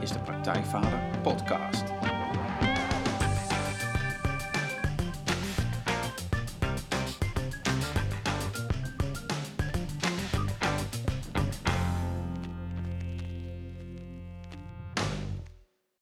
Is de Praktijkvader Podcast.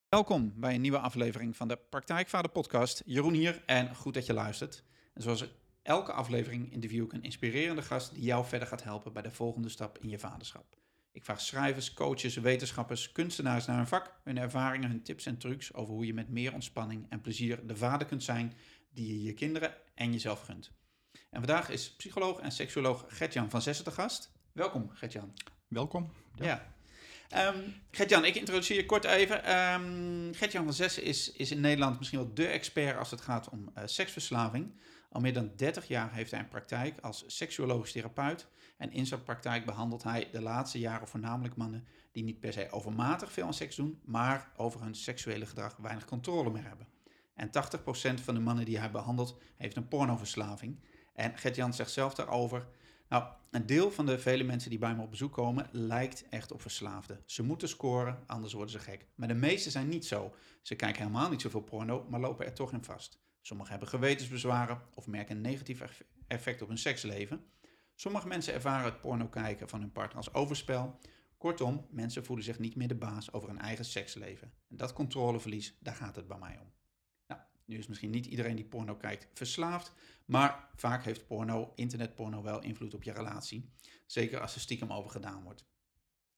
Welkom bij een nieuwe aflevering van de Praktijkvader Podcast. Jeroen hier en goed dat je luistert. Zoals elke aflevering interview ik een inspirerende gast die jou verder gaat helpen bij de volgende stap in je vaderschap. Ik vraag schrijvers, coaches, wetenschappers, kunstenaars naar hun vak, hun ervaringen, hun tips en trucs over hoe je met meer ontspanning en plezier de vader kunt zijn die je je kinderen en jezelf gunt. En vandaag is psycholoog en seksuoloog Gertjan van Zessen te gast. Welkom Gertjan. Welkom. Ja. ja. Um, Gertjan, ik introduceer je kort even. Um, Gertjan van Zessen is, is in Nederland misschien wel de expert als het gaat om uh, seksverslaving. Al meer dan 30 jaar heeft hij een praktijk als seksuologisch therapeut. En in zijn praktijk behandelt hij de laatste jaren voornamelijk mannen die niet per se overmatig veel aan seks doen, maar over hun seksuele gedrag weinig controle meer hebben. En 80% van de mannen die hij behandelt heeft een pornoverslaving. En Gert-Jan zegt zelf daarover, nou, een deel van de vele mensen die bij me op bezoek komen lijkt echt op verslaafden. Ze moeten scoren, anders worden ze gek. Maar de meeste zijn niet zo. Ze kijken helemaal niet zoveel porno, maar lopen er toch in vast. Sommigen hebben gewetensbezwaren of merken een negatief effect op hun seksleven. Sommige mensen ervaren het porno kijken van hun partner als overspel. Kortom, mensen voelen zich niet meer de baas over hun eigen seksleven. En dat controleverlies, daar gaat het bij mij om. Nou, nu is misschien niet iedereen die porno kijkt verslaafd, maar vaak heeft porno, internetporno, wel invloed op je relatie. Zeker als er stiekem over gedaan wordt.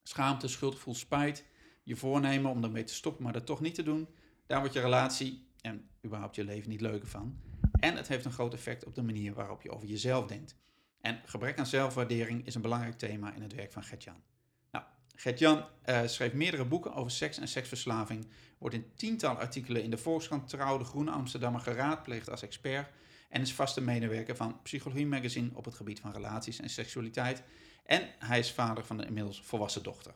Schaamte, schuldgevoel, spijt, je voornemen om ermee te stoppen, maar dat toch niet te doen, daar wordt je relatie en überhaupt je leven niet leuker van. En het heeft een groot effect op de manier waarop je over jezelf denkt. En gebrek aan zelfwaardering is een belangrijk thema in het werk van Gertjan. Nou, Gertjan uh, schreef meerdere boeken over seks en seksverslaving, wordt in tientallen artikelen in de Volkskrant Trouw, de Groene Amsterdammer geraadpleegd als expert en is vaste medewerker van Psychologie Magazine op het gebied van relaties en seksualiteit. En hij is vader van een inmiddels volwassen dochter.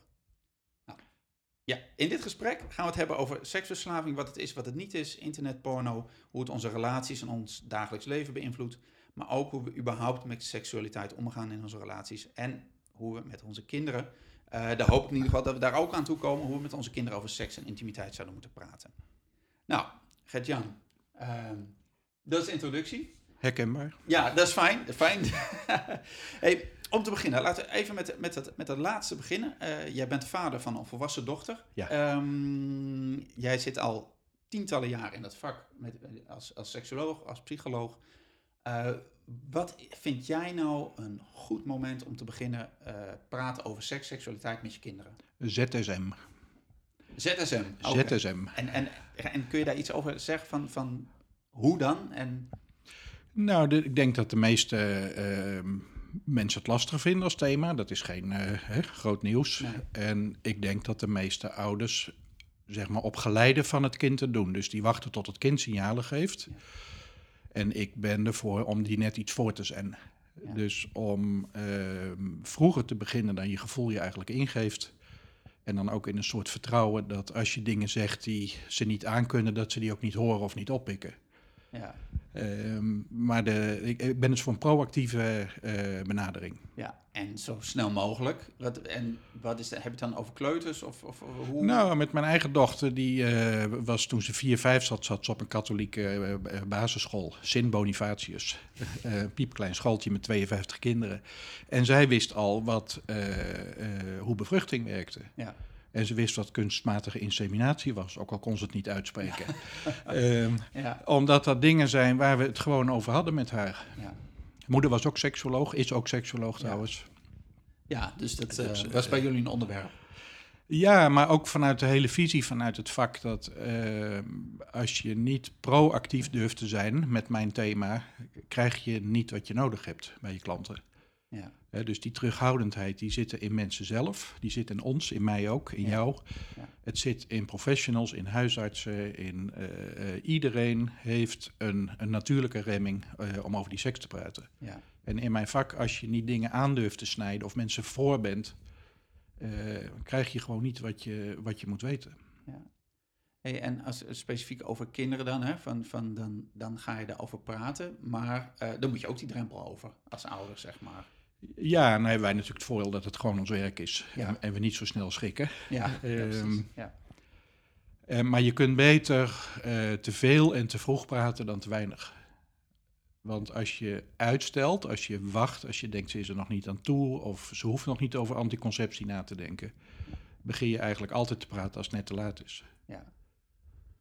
Ja, in dit gesprek gaan we het hebben over seksverslaving, wat het is, wat het niet is, internetporno, hoe het onze relaties en ons dagelijks leven beïnvloedt, maar ook hoe we überhaupt met seksualiteit omgaan in onze relaties en hoe we met onze kinderen, uh, daar hoop ik in ieder geval dat we daar ook aan toe komen, hoe we met onze kinderen over seks en intimiteit zouden moeten praten. Nou, Gert-Jan, uh, dat is de introductie. Herkenbaar. Ja, dat is fijn. fijn. hey, om te beginnen, laten we even met, met, het, met het laatste beginnen. Uh, jij bent vader van een volwassen dochter. Ja. Um, jij zit al tientallen jaar in dat vak met, als, als seksoloog, als psycholoog. Uh, wat vind jij nou een goed moment om te beginnen uh, praten over seks, seksualiteit met je kinderen? ZSM. ZSM. Okay. ZSM. En, en, en kun je daar iets over zeggen van, van hoe dan? En... Nou, de, ik denk dat de meeste uh, mensen het lastig vinden als thema. Dat is geen uh, hè, groot nieuws. Nee. En ik denk dat de meeste ouders zeg maar op geleide van het kind te doen. Dus die wachten tot het kind signalen geeft. Ja. En ik ben ervoor om die net iets voor te. Ja. Dus om uh, vroeger te beginnen dan je gevoel je eigenlijk ingeeft. En dan ook in een soort vertrouwen dat als je dingen zegt die ze niet aankunnen, dat ze die ook niet horen of niet oppikken. Ja. Um, maar de, ik, ik, ben dus voor een proactieve uh, benadering. Ja, en zo snel mogelijk. Wat, en wat is de, heb je het dan over kleuters? Of, of, hoe? Nou, met mijn eigen dochter, die uh, was toen ze 4, 5 zat, zat ze op een katholieke uh, basisschool, Sint Bonifatius. een piepklein schooltje met 52 kinderen. En zij wist al wat, hoe bevruchting werkte. Ja. En ze wist wat kunstmatige inseminatie was, ook al kon ze het niet uitspreken. um, ja. Omdat dat dingen zijn waar we het gewoon over hadden met haar. Ja. Moeder was ook seksuoloog, is ook seksuoloog trouwens. Ja, dus dat uh, was bij jullie een onderwerp. Ja, maar ook vanuit de hele visie, vanuit het vak dat uh, als je niet proactief durft te zijn met mijn thema, krijg je niet wat je nodig hebt bij je klanten. Ja. Dus die terughoudendheid, die zit in mensen zelf, die zit in ons, in mij ook, in ja. jou. Ja. Het zit in professionals, in huisartsen, in uh, uh, iedereen heeft een, een natuurlijke remming uh, om over die seks te praten. Ja. En in mijn vak, als je niet dingen aandurft te snijden of mensen voor bent, eh, krijg je gewoon niet wat je, wat je moet weten. Ja. Hey, en als specifiek over kinderen dan, hè, van, van dan, dan ga je daarover praten, maar dan moet je ook die drempel over als ouder, zeg maar. Ja, en dan hebben wij natuurlijk het voordeel dat het gewoon ons werk is Ja. en, en we niet zo snel schrikken. Ja, ja, Ehm, precies. Ja. Eh, maar je kunt beter eh, te veel en te vroeg praten dan te weinig. Want als je uitstelt, als je wacht, als je denkt ze is er nog niet aan toe of ze hoeft nog niet over anticonceptie na te denken, begin je eigenlijk altijd te praten als het net te laat is. Ja.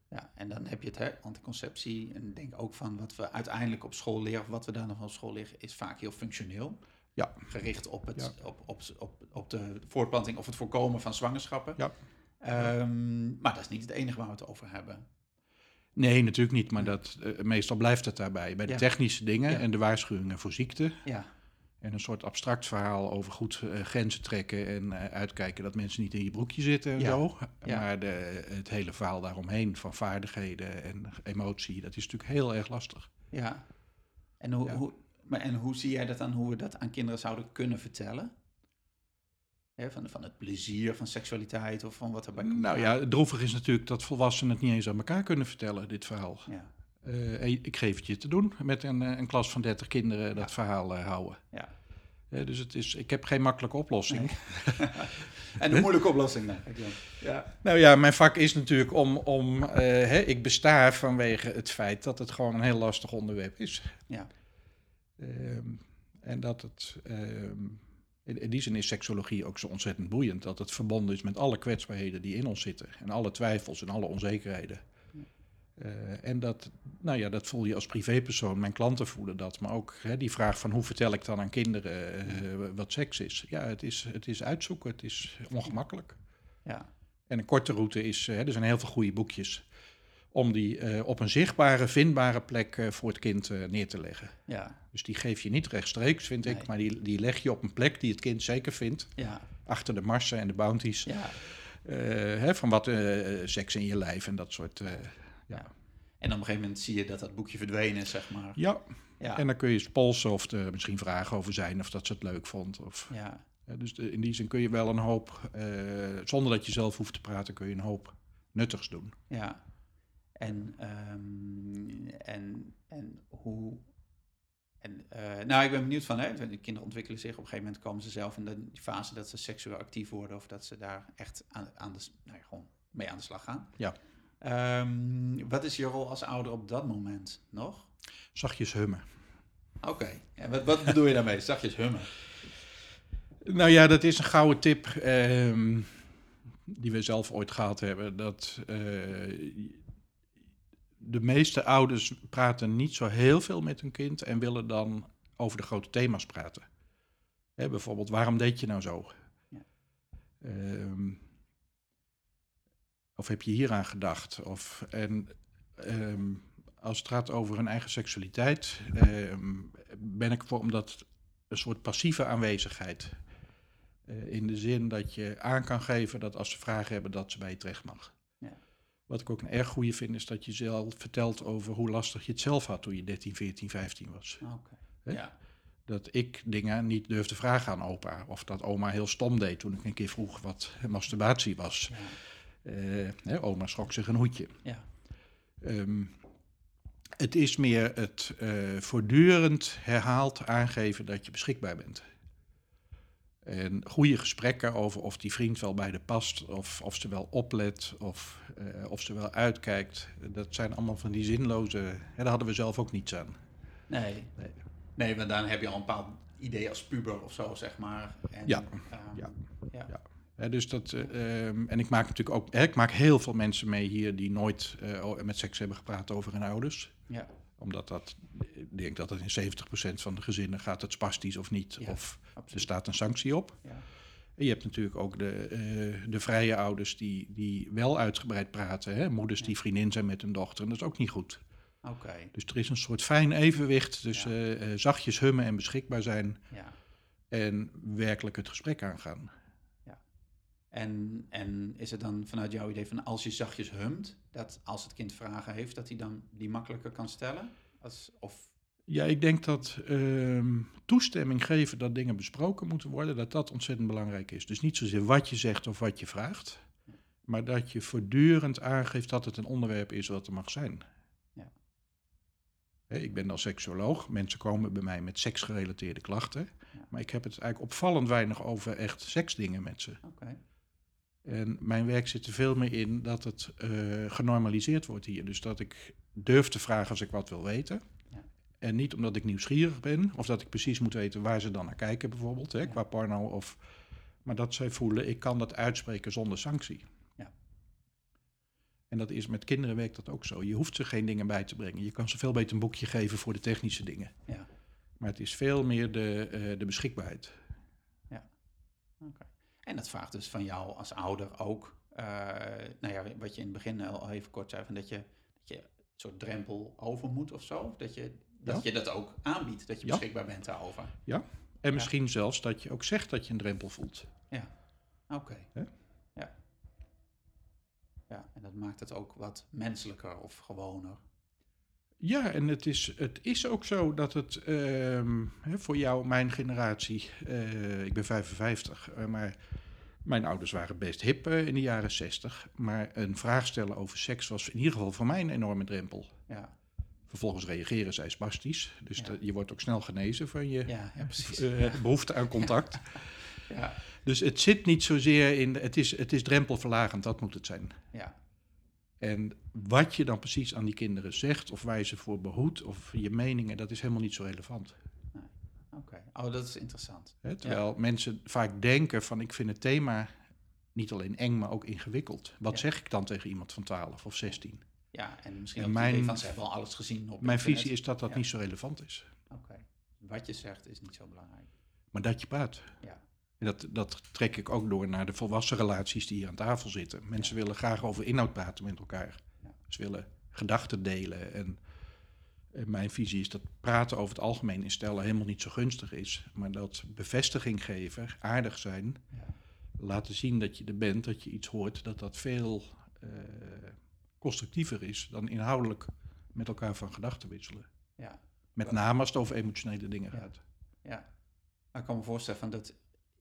Ja, en dan heb je het, hè, anticonceptie. En denk ook van wat we uiteindelijk op school leren, of wat we daar nog op school leren, is vaak heel functioneel. Ja. Gericht op, het, Ja. op, op, op, op de voortplanting of het voorkomen van zwangerschappen. Ja. Ehm, maar dat is niet het enige waar we het over hebben. Nee, natuurlijk niet, maar dat, eh, meestal blijft het daarbij. Bij de Ja. technische dingen Ja. en de waarschuwingen voor ziekte. Ja, En een soort abstract verhaal over goed eh, grenzen trekken en eh, uitkijken dat mensen niet in je broekje zitten en Ja. zo. Maar de, het hele verhaal daaromheen van vaardigheden en emotie, dat is natuurlijk heel erg lastig. ja. En hoe, hoe, maar, en hoe zie jij dat dan, hoe we dat aan kinderen zouden kunnen vertellen? Van, van het plezier van seksualiteit of van wat erbij komt Nou ja, het droevig is natuurlijk dat volwassenen het niet eens aan elkaar kunnen vertellen, dit verhaal. Ja, Eh, ik geef het je te doen met een, eh, een klas van 30 kinderen dat Ja. verhaal eh, houden. ja. Dus het is, ik heb geen makkelijke oplossing. En de moeilijke oplossing dan. Ja. Nou ja, mijn vak is natuurlijk om, om hè, ik besta vanwege het feit dat het gewoon een heel lastig onderwerp is. Ja. Ehm, en dat het, ehm, in, in die zin is seksologie ook zo ontzettend boeiend, dat het verbonden is met alle kwetsbaarheden die in ons zitten. En alle twijfels en alle onzekerheden. Eh, en dat, nou ja, dat voel je als privépersoon. Mijn klanten voelen dat. Maar ook hè, die vraag van hoe vertel ik dan aan kinderen eh, wat seks is. Ja, het is, het is uitzoeken, het is ongemakkelijk. Ja. En een korte route is, hè, er zijn heel veel goede boekjes, om die eh, op een zichtbare, vindbare plek eh, voor het kind eh, neer te leggen. Ja. Dus die geef je niet rechtstreeks, vind Nee. ik, maar die, die leg je op een plek die het kind zeker vindt, Ja. achter de marsen en de bounties, Ja. hè, van wat seks in je lijf en dat soort... eh, Ja. En op een gegeven moment zie je dat dat boekje verdwenen is, zeg maar. ja, Ja. en dan kun je eens polsen of er misschien vragen over zijn of dat ze het leuk vond. Of, Ja. dus de- in die zin kun je wel een hoop, zonder dat je zelf hoeft te praten, kun je een hoop nuttigs doen. Ja. En, ehm, en, en hoe. En, eh, nou, ik ben benieuwd van, hè, de kinderen ontwikkelen zich. Op een gegeven moment komen ze zelf in de fase dat ze seksueel actief worden. Of dat ze daar echt aan, aan de, nou ja, gewoon mee aan de slag gaan. Ja. Ehm, wat is je rol als ouder op dat moment nog? Zachtjes hummen. Oké. En wat, wat bedoel je daarmee? Zachtjes hummen. Nou ja, dat is een gouden tip ehm, die we zelf ooit gehad hebben. Dat eh, de meeste ouders praten niet zo heel veel met hun kind en willen dan over de grote thema's praten. Hè, bijvoorbeeld, waarom deed je nou zo? Ja. Ehm, of heb je hieraan gedacht? Of, en ehm, als het gaat over hun eigen seksualiteit, ehm, ben ik voor omdat een soort passieve aanwezigheid. Eh, in de zin dat je aan kan geven dat als ze vragen hebben, dat ze bij je terecht mag. Wat ik ook een erg goede vind, is dat je zelf vertelt over hoe lastig je het zelf had toen je 13, 14, 15 was. Oké. Hè? Ja. Dat ik dingen niet durfde vragen aan opa. Of dat oma heel stom deed toen ik een keer vroeg wat masturbatie was. Ja. Eh, hè, oma schrok zich een hoedje. Ja. Ehm, het is meer het eh, voortdurend herhaald aangeven dat je beschikbaar bent. En goede gesprekken over of die vriend wel bij de past, of, of ze wel oplet, of, eh, of ze wel uitkijkt. Dat zijn allemaal van die zinloze. Hè, daar hadden we zelf ook niets aan. Nee. Nee. Nee, want dan heb je al een bepaald idee als puber of zo, zeg maar. En, Ja. ehm, Ja. ja. Dus dat, eh, ehm, en ik maak natuurlijk ook, ik maak heel veel mensen mee hier die nooit eh, met seks hebben gepraat over hun ouders. Ja. Omdat dat, ik denk dat het in 70% van de gezinnen gaat het spastisch of niet. Ja, of er staat een sanctie op. Ja. En je hebt natuurlijk ook de, eh, de vrije ouders die, die wel uitgebreid praten. Hè? Moeders die vriendin zijn met hun dochter. En dat is ook niet goed. Oké. Dus er is een soort fijn evenwicht tussen eh, eh, zachtjes hummen en beschikbaar zijn. Ja. En werkelijk het gesprek aangaan. En, en is het dan vanuit jouw idee van als je zachtjes humt, dat als het kind vragen heeft, dat hij dan die makkelijker kan stellen? Als, of, Ja, ik denk dat ehm, toestemming geven dat dingen besproken moeten worden, dat dat ontzettend belangrijk is. Dus niet zozeer wat je zegt of wat je vraagt, maar dat je voortdurend aangeeft dat het een onderwerp is wat er mag zijn. Ja. Ik ben dan seksoloog, mensen komen bij mij met seksgerelateerde klachten, Ja. maar ik heb het eigenlijk opvallend weinig over echt seksdingen met ze. oké. En mijn werk zit er veel meer in dat het eh, genormaliseerd wordt hier. Dus dat ik durf te vragen als ik wat wil weten. Ja. En niet omdat ik nieuwsgierig ben, of dat ik precies moet weten waar ze dan naar kijken, bijvoorbeeld, hè, Ja. qua porno. Of, maar dat zij voelen, ik kan dat uitspreken zonder sanctie. Ja. En dat is met kinderen werkt dat ook zo. Je hoeft ze geen dingen bij te brengen. Je kan ze veel beter een boekje geven voor de technische dingen. Ja. Maar het is veel meer de, eh, de beschikbaarheid. Oké. En dat vraagt dus van jou als ouder ook, eh, nou ja, wat je in het begin al even kort zei, van dat je, dat je een soort drempel over moet of zo. Dat je dat, Ja. je dat ook aanbiedt, dat je Ja. beschikbaar bent daarover. En misschien zelfs dat je ook zegt dat je een drempel voelt. Oké. Hè? Ja. Ja, en dat maakt het ook wat menselijker of gewoner. Ja, en het is, het is ook zo dat het ehm, hè, voor jou, mijn generatie, eh, ik ben 55, eh, maar mijn ouders waren best hip eh, in de jaren 60. Maar een vraag stellen over seks was in ieder geval voor mij een enorme drempel. Ja, Vervolgens reageren zij spastisch, dus Ja. je wordt ook snel genezen van je ja, eh, behoefte aan contact. Ja, Dus het zit niet zozeer in, het is, het is drempelverlagend, dat moet het zijn. ja, En wat je dan precies aan die kinderen zegt, of waar je ze voor behoedt, of je meningen, dat is helemaal niet zo relevant. oké. Oh, dat is interessant. Hè? Terwijl mensen vaak denken van ik vind het thema niet alleen eng, maar ook ingewikkeld. Wat Ja. zeg ik dan tegen iemand van 12 of 16? Ja, en misschien En ook mijn- van, ze hebben al alles gezien op Mijn internet. visie is dat dat Ja. niet zo relevant is. Oké. Wat je zegt is niet zo belangrijk. Maar dat je praat. Ja. En dat, dat trek ik ook door naar de volwassen relaties die hier aan tafel zitten. Mensen willen graag over inhoud praten met elkaar. Ja. Ze willen gedachten delen. En, en mijn visie is dat praten over het algemeen in stellen helemaal niet zo gunstig is. Maar dat bevestiging geven, aardig zijn, Ja. laten zien dat je er bent, dat je iets hoort, dat dat veel eh, constructiever is dan inhoudelijk met elkaar van gedachten wisselen. Ja. Met name als het over emotionele dingen gaat. Ja, ik kan me voorstellen van dat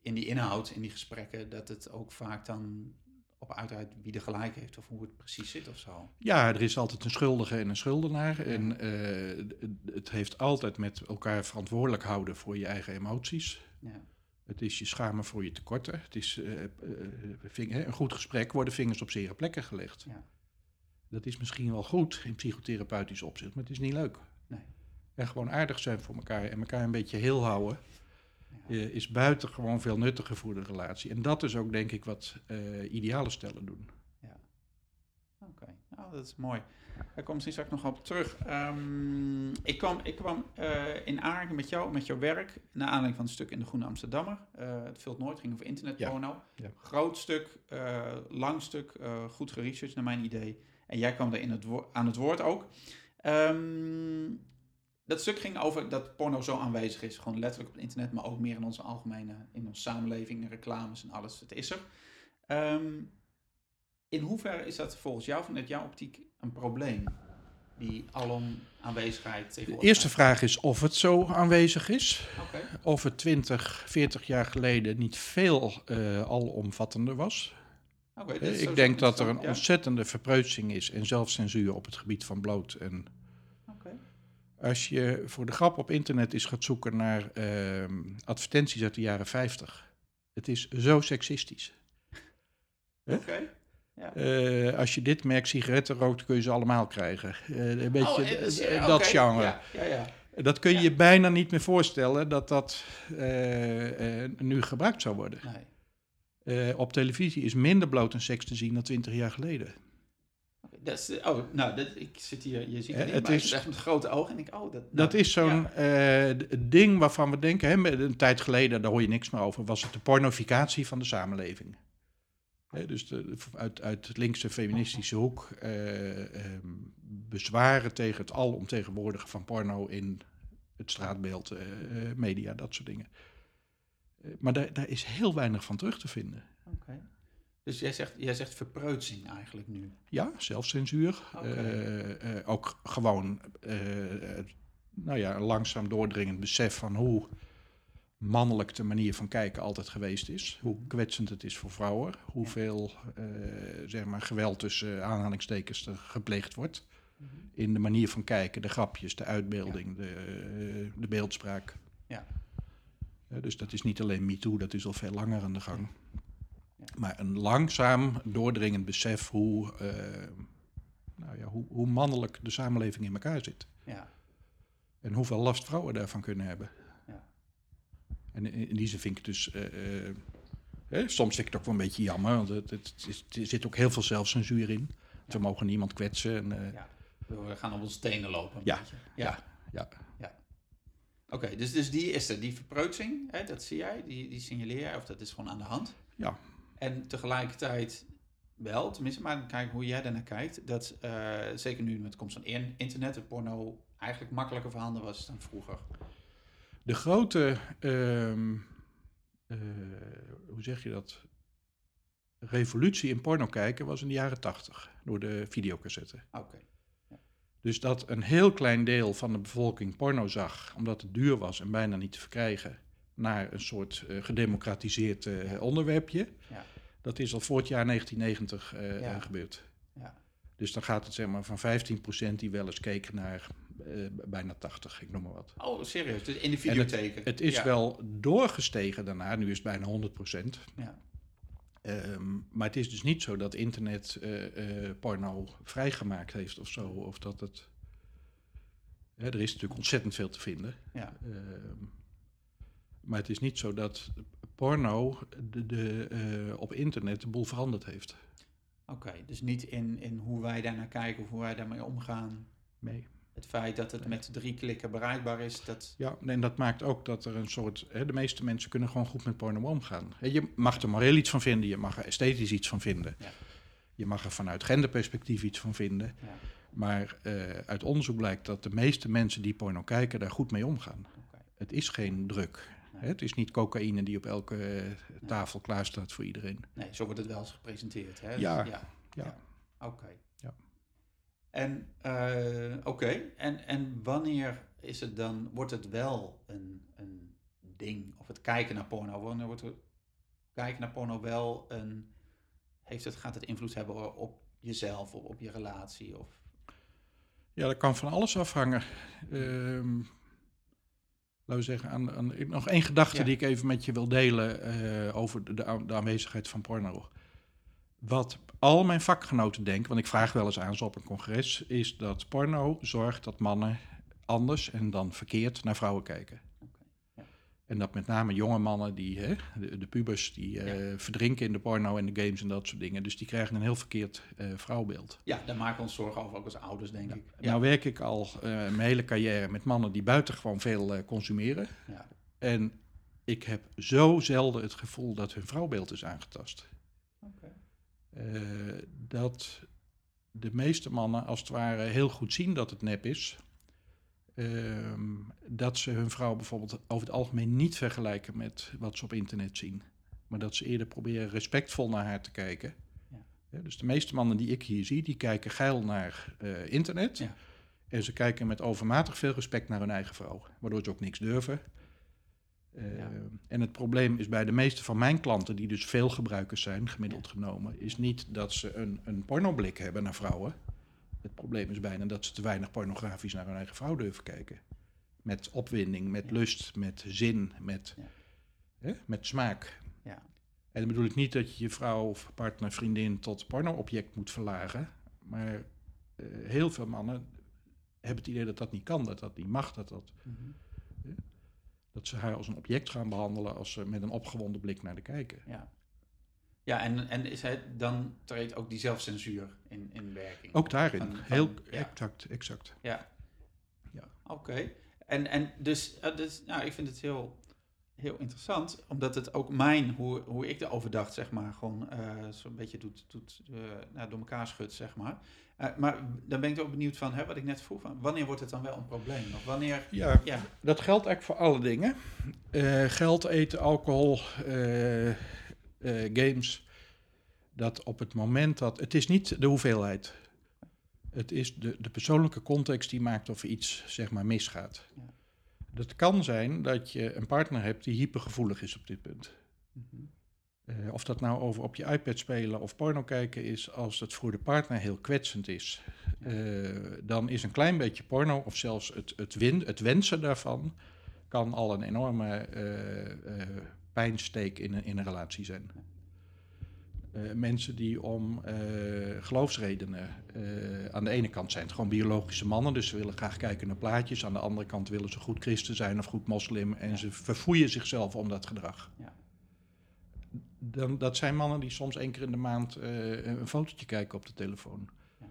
in die inhoud, in die gesprekken, dat het ook vaak dan op uiteraard wie er gelijk heeft of hoe het precies zit of zo. Ja, er is altijd een schuldige en een schuldenaar. En eh, het heeft altijd met elkaar verantwoordelijk houden voor je eigen emoties. Ja, Het is je schamen voor je tekorten. Het is eh, eh, een goed gesprek worden vingers op zere plekken gelegd. Ja. Dat is misschien wel goed in psychotherapeutisch opzicht, maar het is niet leuk. Nee. En gewoon aardig zijn voor elkaar en elkaar een beetje heel houden ja. eh, is buitengewoon veel nuttiger voor de relatie. En dat is ook denk ik wat eh, ideale stellen doen. Oké, nou dat is mooi. Daar kom misschien straks nog op terug. Ehm, ik kwam, ik kwam eh, in aanraking met jou, met jouw werk, naar aanleiding van een stuk in de Groene Amsterdammer. Het vult nooit, ging over internetporno. Ja. Groot stuk, lang stuk, goed geresearched naar mijn idee. En jij kwam daar in het aan het woord ook. Ehm, dat stuk ging over dat porno zo aanwezig is. Gewoon letterlijk op het internet, maar ook meer in onze algemene, in onze samenleving, in reclames en alles. Het is er. Ehm, in hoeverre is dat volgens jou, vanuit jouw optiek, een probleem? Die alom aanwezigheid De eerste vraag is of het zo aanwezig is. Of het 20, 40 jaar geleden niet veel eh, alomvattender was. Eh, ik denk dat er een ontzettende verpreutsing is en zelfcensuur op het gebied van bloot. En. Als je voor de grap op internet eens gaat zoeken naar ehm, advertenties uit de jaren 50, het is zo seksistisch. Oké. Ja. Eh, als je dit merk sigaretten rookt, kun je ze allemaal krijgen. Eh, een beetje Oh, eh, dat genre. Ja, ja. Dat kun je je bijna niet meer voorstellen dat dat nu gebruikt zou worden. Nee. Op televisie is minder bloot en seks te zien dan 20 jaar geleden. Dat is, oh, nou, dat, ik zit hier, je ziet Eh, het niet, het is- zeg met grote ogen en ik, oh, dat... Dat nou, is zo'n ja. eh, ding waarvan we denken, hè, een tijd geleden, daar hoor je niks meer over, was het de pornificatie van de samenleving. Hè, dus de, uit, uit het linkse feministische hoek eh, ehm, bezwaren tegen het alomtegenwoordigen van porno in het straatbeeld, media, dat soort dingen. Maar daar, daar is heel weinig van terug te vinden. Oké. Dus jij zegt, jij zegt verpreutsing eigenlijk nu. Ja, zelfcensuur. Eh, eh, ook gewoon eh, nou ja, een langzaam doordringend besef van hoe mannelijk de manier van kijken altijd geweest is. Hoe kwetsend het is voor vrouwen. Hoeveel zeg maar geweld tussen aanhalingstekens er gepleegd wordt. In de manier van kijken, de grapjes, de uitbeelding, de, de beeldspraak. Ja. Dus dat is niet alleen MeToo, dat is al veel langer aan de gang. Maar een langzaam doordringend besef hoe, eh, nou ja, hoe, hoe mannelijk de samenleving in elkaar zit. Ja. En hoeveel last vrouwen daarvan kunnen hebben. Ja. En in, in die zin vind ik het dus... eh, eh, hè, soms vind ik het ook wel een beetje jammer, want het, het, is- er zit ook heel veel zelfcensuur in. We mogen niemand kwetsen. En, Ja. We gaan op onze tenen lopen. Ja. beetje. ja, ja. Oké, dus, dus die is er. Die verpreutsing, hè, dat zie jij, die, die signaleer jij, of dat is gewoon aan de hand. Ja. En tegelijkertijd wel, tenminste, maar dan kijk hoe jij daarnaar kijkt, dat eh, zeker nu met de komst van in- internet, het porno eigenlijk makkelijker voorhanden was dan vroeger. De grote, ehm, eh, hoe zeg je dat? Revolutie in porno kijken was in de jaren tachtig door de videocassette. Oké, Dus dat een heel klein deel van de bevolking porno zag, omdat het duur was en bijna niet te verkrijgen, naar een soort eh, gedemocratiseerd onderwerpje. Ja. Dat is al voor het jaar 1990 eh, Ja. eh, gebeurd. Ja. Dus dan gaat het zeg maar van 15% die wel eens keek naar eh, bijna 80, ik noem maar wat. Oh, serieus, dus in de videotheken. Het is Ja. wel doorgestegen daarna, nu is het bijna 100%. Ja. Ehm, maar het is dus niet zo dat internet eh, eh, porno vrijgemaakt heeft of zo. Of dat het. Hè, er is natuurlijk ontzettend veel te vinden. Ja. Ehm, maar het is niet zo dat porno de, de, eh, op internet de boel veranderd heeft. Oké, dus niet in, in hoe wij daarnaar kijken of hoe wij daarmee omgaan. Nee. Het feit dat het met drie klikken bereikbaar is, dat... Ja, en dat maakt ook dat er een soort. Hè, de meeste mensen kunnen gewoon goed met porno omgaan. Je mag er moreel iets van vinden, je mag er esthetisch iets van vinden. Ja. Je mag er vanuit genderperspectief iets van vinden. Ja. Maar eh, uit onderzoek blijkt dat de meeste mensen die porno kijken daar goed mee omgaan. Het is geen druk. Nee. Het is niet cocaïne die op elke eh, tafel klaar staat voor iedereen. Nee, zo wordt het wel eens gepresenteerd. Hè? Ja, Dus ja. ja. Oké. Ja. En, eh, oké. En, en wanneer is het dan, wordt het wel een, een ding? Of het kijken naar porno, wanneer wordt het kijken naar porno wel een, heeft het, gaat het invloed hebben op jezelf, op, op je relatie? Of, Ja, dat kan van alles afhangen. Ehm, laten we zeggen, aan, aan, nog één gedachte Ja. die ik even met je wil delen eh, over de, de aanwezigheid van porno. Wat al mijn vakgenoten denken, want ik vraag wel eens aan ze op een congres, is dat porno zorgt dat mannen anders en dan verkeerd naar vrouwen kijken. En dat met name jonge mannen, die, hè, de, de pubers, die eh, verdrinken in de porno en de games en dat soort dingen. Dus die krijgen een heel verkeerd eh, vrouwbeeld. ja, daar maken we ons zorgen over, ook als ouders, denk ik. Ja. Nou werk ik al eh, mijn hele carrière met mannen die buitengewoon veel consumeren. ja. En ik heb zo zelden het gevoel dat hun vrouwbeeld is aangetast. Oké. Eh, dat de meeste mannen als het ware heel goed zien dat het nep is. Ehm, dat ze hun vrouw bijvoorbeeld over het algemeen niet vergelijken met wat ze op internet zien. Maar dat ze eerder proberen respectvol naar haar te kijken. Ja. Ja, dus de meeste mannen die ik hier zie, die kijken geil naar eh, internet. Ja. En ze kijken met overmatig veel respect naar hun eigen vrouw. Waardoor ze ook niks durven. Eh, Ja. En het probleem is bij de meeste van mijn klanten, die dus veel gebruikers zijn, gemiddeld genomen, is niet dat ze een, een pornoblik hebben naar vrouwen. Het probleem is bijna dat ze te weinig pornografisch naar hun eigen vrouw durven kijken. Met opwinding, met Ja. lust, met zin, met, Ja. hè, met smaak. Ja. En dan bedoel ik niet dat je je vrouw of partner, vriendin tot porno-object moet verlagen. Maar eh, heel veel mannen hebben het idee dat dat niet kan, dat dat niet mag, dat, dat, Mhm. dat ze haar als een object gaan behandelen als ze met een opgewonden blik naar de kijken. Ja. Ja, en, en is het, dan treedt ook die zelfcensuur in, in werking. Ook daarin, Van- van- heel ja. exact, exact. Ja. Ja. Oké. En, en dus, eh, dus nou, ik vind het heel, heel interessant, omdat het ook mijn, hoe, hoe ik erover dacht, zeg maar, gewoon eh, zo'n beetje doet, doet eh, nou, door elkaar schudt, zeg maar. Maar dan ben ik ook benieuwd van, hè, wat ik net vroeg, van, wanneer wordt het dan wel een probleem? Of wanneer, Ja, ja, dat geldt eigenlijk voor alle dingen. Geld, eten, alcohol, games. Dat op het moment dat... Het is niet de hoeveelheid. Het is de, de persoonlijke context die maakt of iets zeg maar misgaat. Ja. Dat kan zijn dat je een partner hebt die hypergevoelig is op dit punt. Mhm. Eh, of dat nou over op je iPad spelen of porno kijken is, als het voor de partner heel kwetsend is, eh, dan is een klein beetje porno of zelfs het, het, win, het wensen daarvan, kan al een enorme eh, eh, pijnsteek in een, in een relatie zijn. eh, mensen die om eh, geloofsredenen eh, aan de ene kant zijn het gewoon biologische mannen, dus ze willen graag kijken naar plaatjes. Aan de andere kant willen ze goed christen zijn of goed moslim en Ja. ze verfoeien zichzelf om dat gedrag. Ja. Dan, dat zijn mannen die soms één keer in de maand een fotootje kijken op de telefoon. Ja.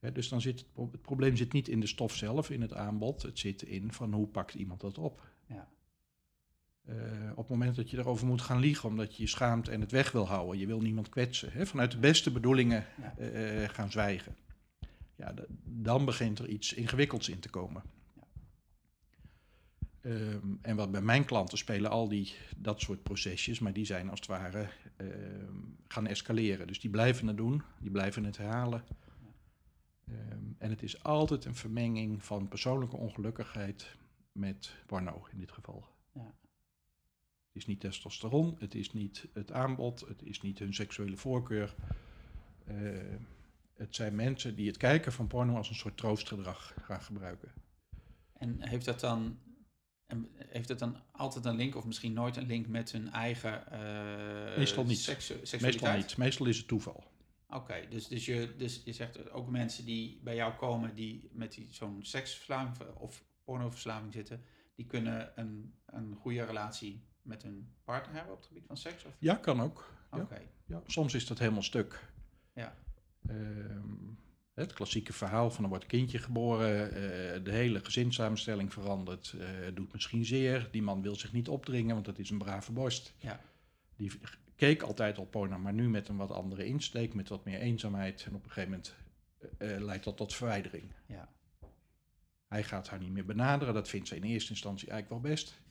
Hè, dus dan zit het, pro- het probleem zit niet in de stof zelf, in het aanbod. Het zit in van hoe pakt iemand dat op. Eh, op het moment dat je erover moet gaan liegen omdat je je schaamt en het weg wil houden, je wil niemand kwetsen, hè, vanuit de beste bedoelingen eh, gaan zwijgen, ja, dan begint er iets ingewikkelds in te komen. Ehm, en wat bij mijn klanten spelen al die, dat soort procesjes, maar die zijn als het ware ehm, gaan escaleren. Dus die blijven het doen, die blijven het herhalen. Ehm, en het is altijd een vermenging van persoonlijke ongelukkigheid met porno in dit geval. Het is niet testosteron, het is niet het aanbod, het is niet hun seksuele voorkeur. Eh, het zijn mensen die het kijken van porno als een soort troostgedrag gaan gebruiken. En heeft dat dan, en heeft dat dan altijd een link, of misschien nooit een link met hun eigen eh, Meestal niet. seksu- seksualiteit? Meestal niet, meestal is het toeval. Oké, dus, dus, je, dus je zegt ook mensen die bij jou komen die met die, zo'n seksverslaving of pornoverslaving zitten, die kunnen een, een goede relatie met hun partner hebben op het gebied van seks? Of? Ja, kan ook. Ja. Ja, soms is dat helemaal stuk. Ja. Ehm, het klassieke verhaal van er wordt een kindje geboren, eh, de hele gezinssamenstelling verandert, eh, doet misschien zeer. Die man wil zich niet opdringen, want dat is een brave borst. Ja. Die keek altijd al porno, maar nu met een wat andere insteek, met wat meer eenzaamheid. En op een gegeven moment eh, leidt dat tot verwijdering. Ja. Hij gaat haar niet meer benaderen, dat vindt ze in eerste instantie eigenlijk wel best.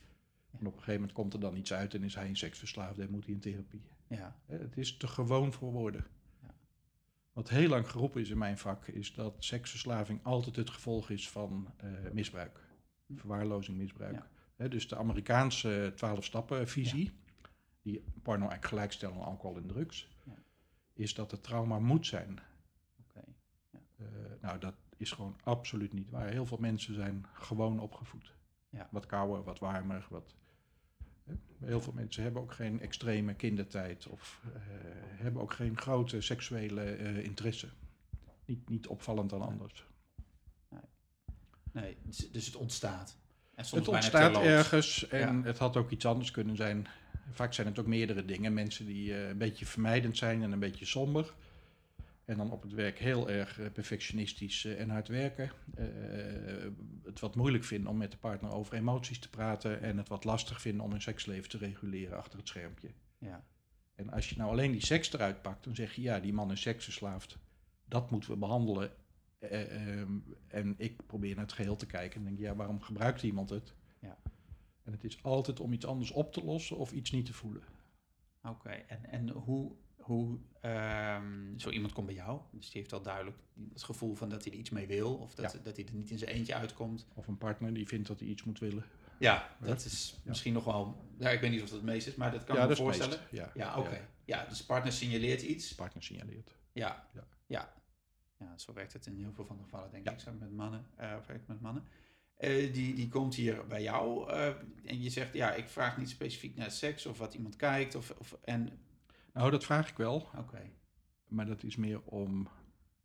En op een gegeven moment komt er dan iets uit en is hij een seksverslaafde en moet hij in therapie. ja, Het is te gewoon voor woorden. Ja. Wat heel lang geroepen is in mijn vak, is dat seksverslaving altijd het gevolg is van eh, misbruik. Hm. Verwaarlozing, misbruik. Ja. Dus de Amerikaanse 12-stappen-visie, die porno eigenlijk gelijkstellen aan alcohol en drugs, is dat het trauma moet zijn. oké. Eh, nou, dat is gewoon absoluut niet waar. Heel veel mensen zijn gewoon opgevoed. Ja. Wat kouder, wat warmer. Wat. Heel veel mensen hebben ook geen extreme kindertijd of eh, hebben ook geen grote seksuele eh, interesse. Niet, niet opvallend dan Nee. anders. Nee, dus- dus het ontstaat. En soms Het ontstaat ergens en Ja. het had ook iets anders kunnen zijn. Vaak zijn het ook meerdere dingen. Mensen die eh, een beetje vermijdend zijn en een beetje somber. En dan op het werk heel erg eh, perfectionistisch eh, en hard werken. Eh, het wat moeilijk vinden om met de partner over emoties te praten. En het wat lastig vinden om hun seksleven te reguleren achter het schermpje. Ja, En als je nou alleen die seks eruit pakt, dan zeg je ja, die man is seksverslaafd. Dat moeten we behandelen. Eh, ehm, en ik probeer naar het geheel te kijken en denk, ja, waarom gebruikt iemand het? Ja. En het is altijd om iets anders op te lossen of iets niet te voelen. oké. En, en hoe, hoe ehm, zo iemand komt bij jou, dus die heeft al duidelijk het gevoel van dat hij er iets mee wil, of dat, Ja. dat hij er niet in zijn eentje uitkomt. Of een partner die vindt dat hij iets moet willen. Ja, dat is misschien nog wel, ja, ik weet niet of dat het meest is, maar dat kan ja, ik me dat is het voorstellen. meest. Ja, Ja, oké. Ja. dus de partner signaleert iets. Partner signaleert. Ja, Ja. ja. ja. zo werkt het in heel veel van de gevallen, denk Ja. ik, samen met mannen. eh of werkt met mannen. Eh, die, die komt hier bij jou eh, en je zegt, ja, ik vraag niet specifiek naar seks of wat iemand kijkt. Of, of, en, Nou, dat vraag ik wel. oké, Maar dat is meer om...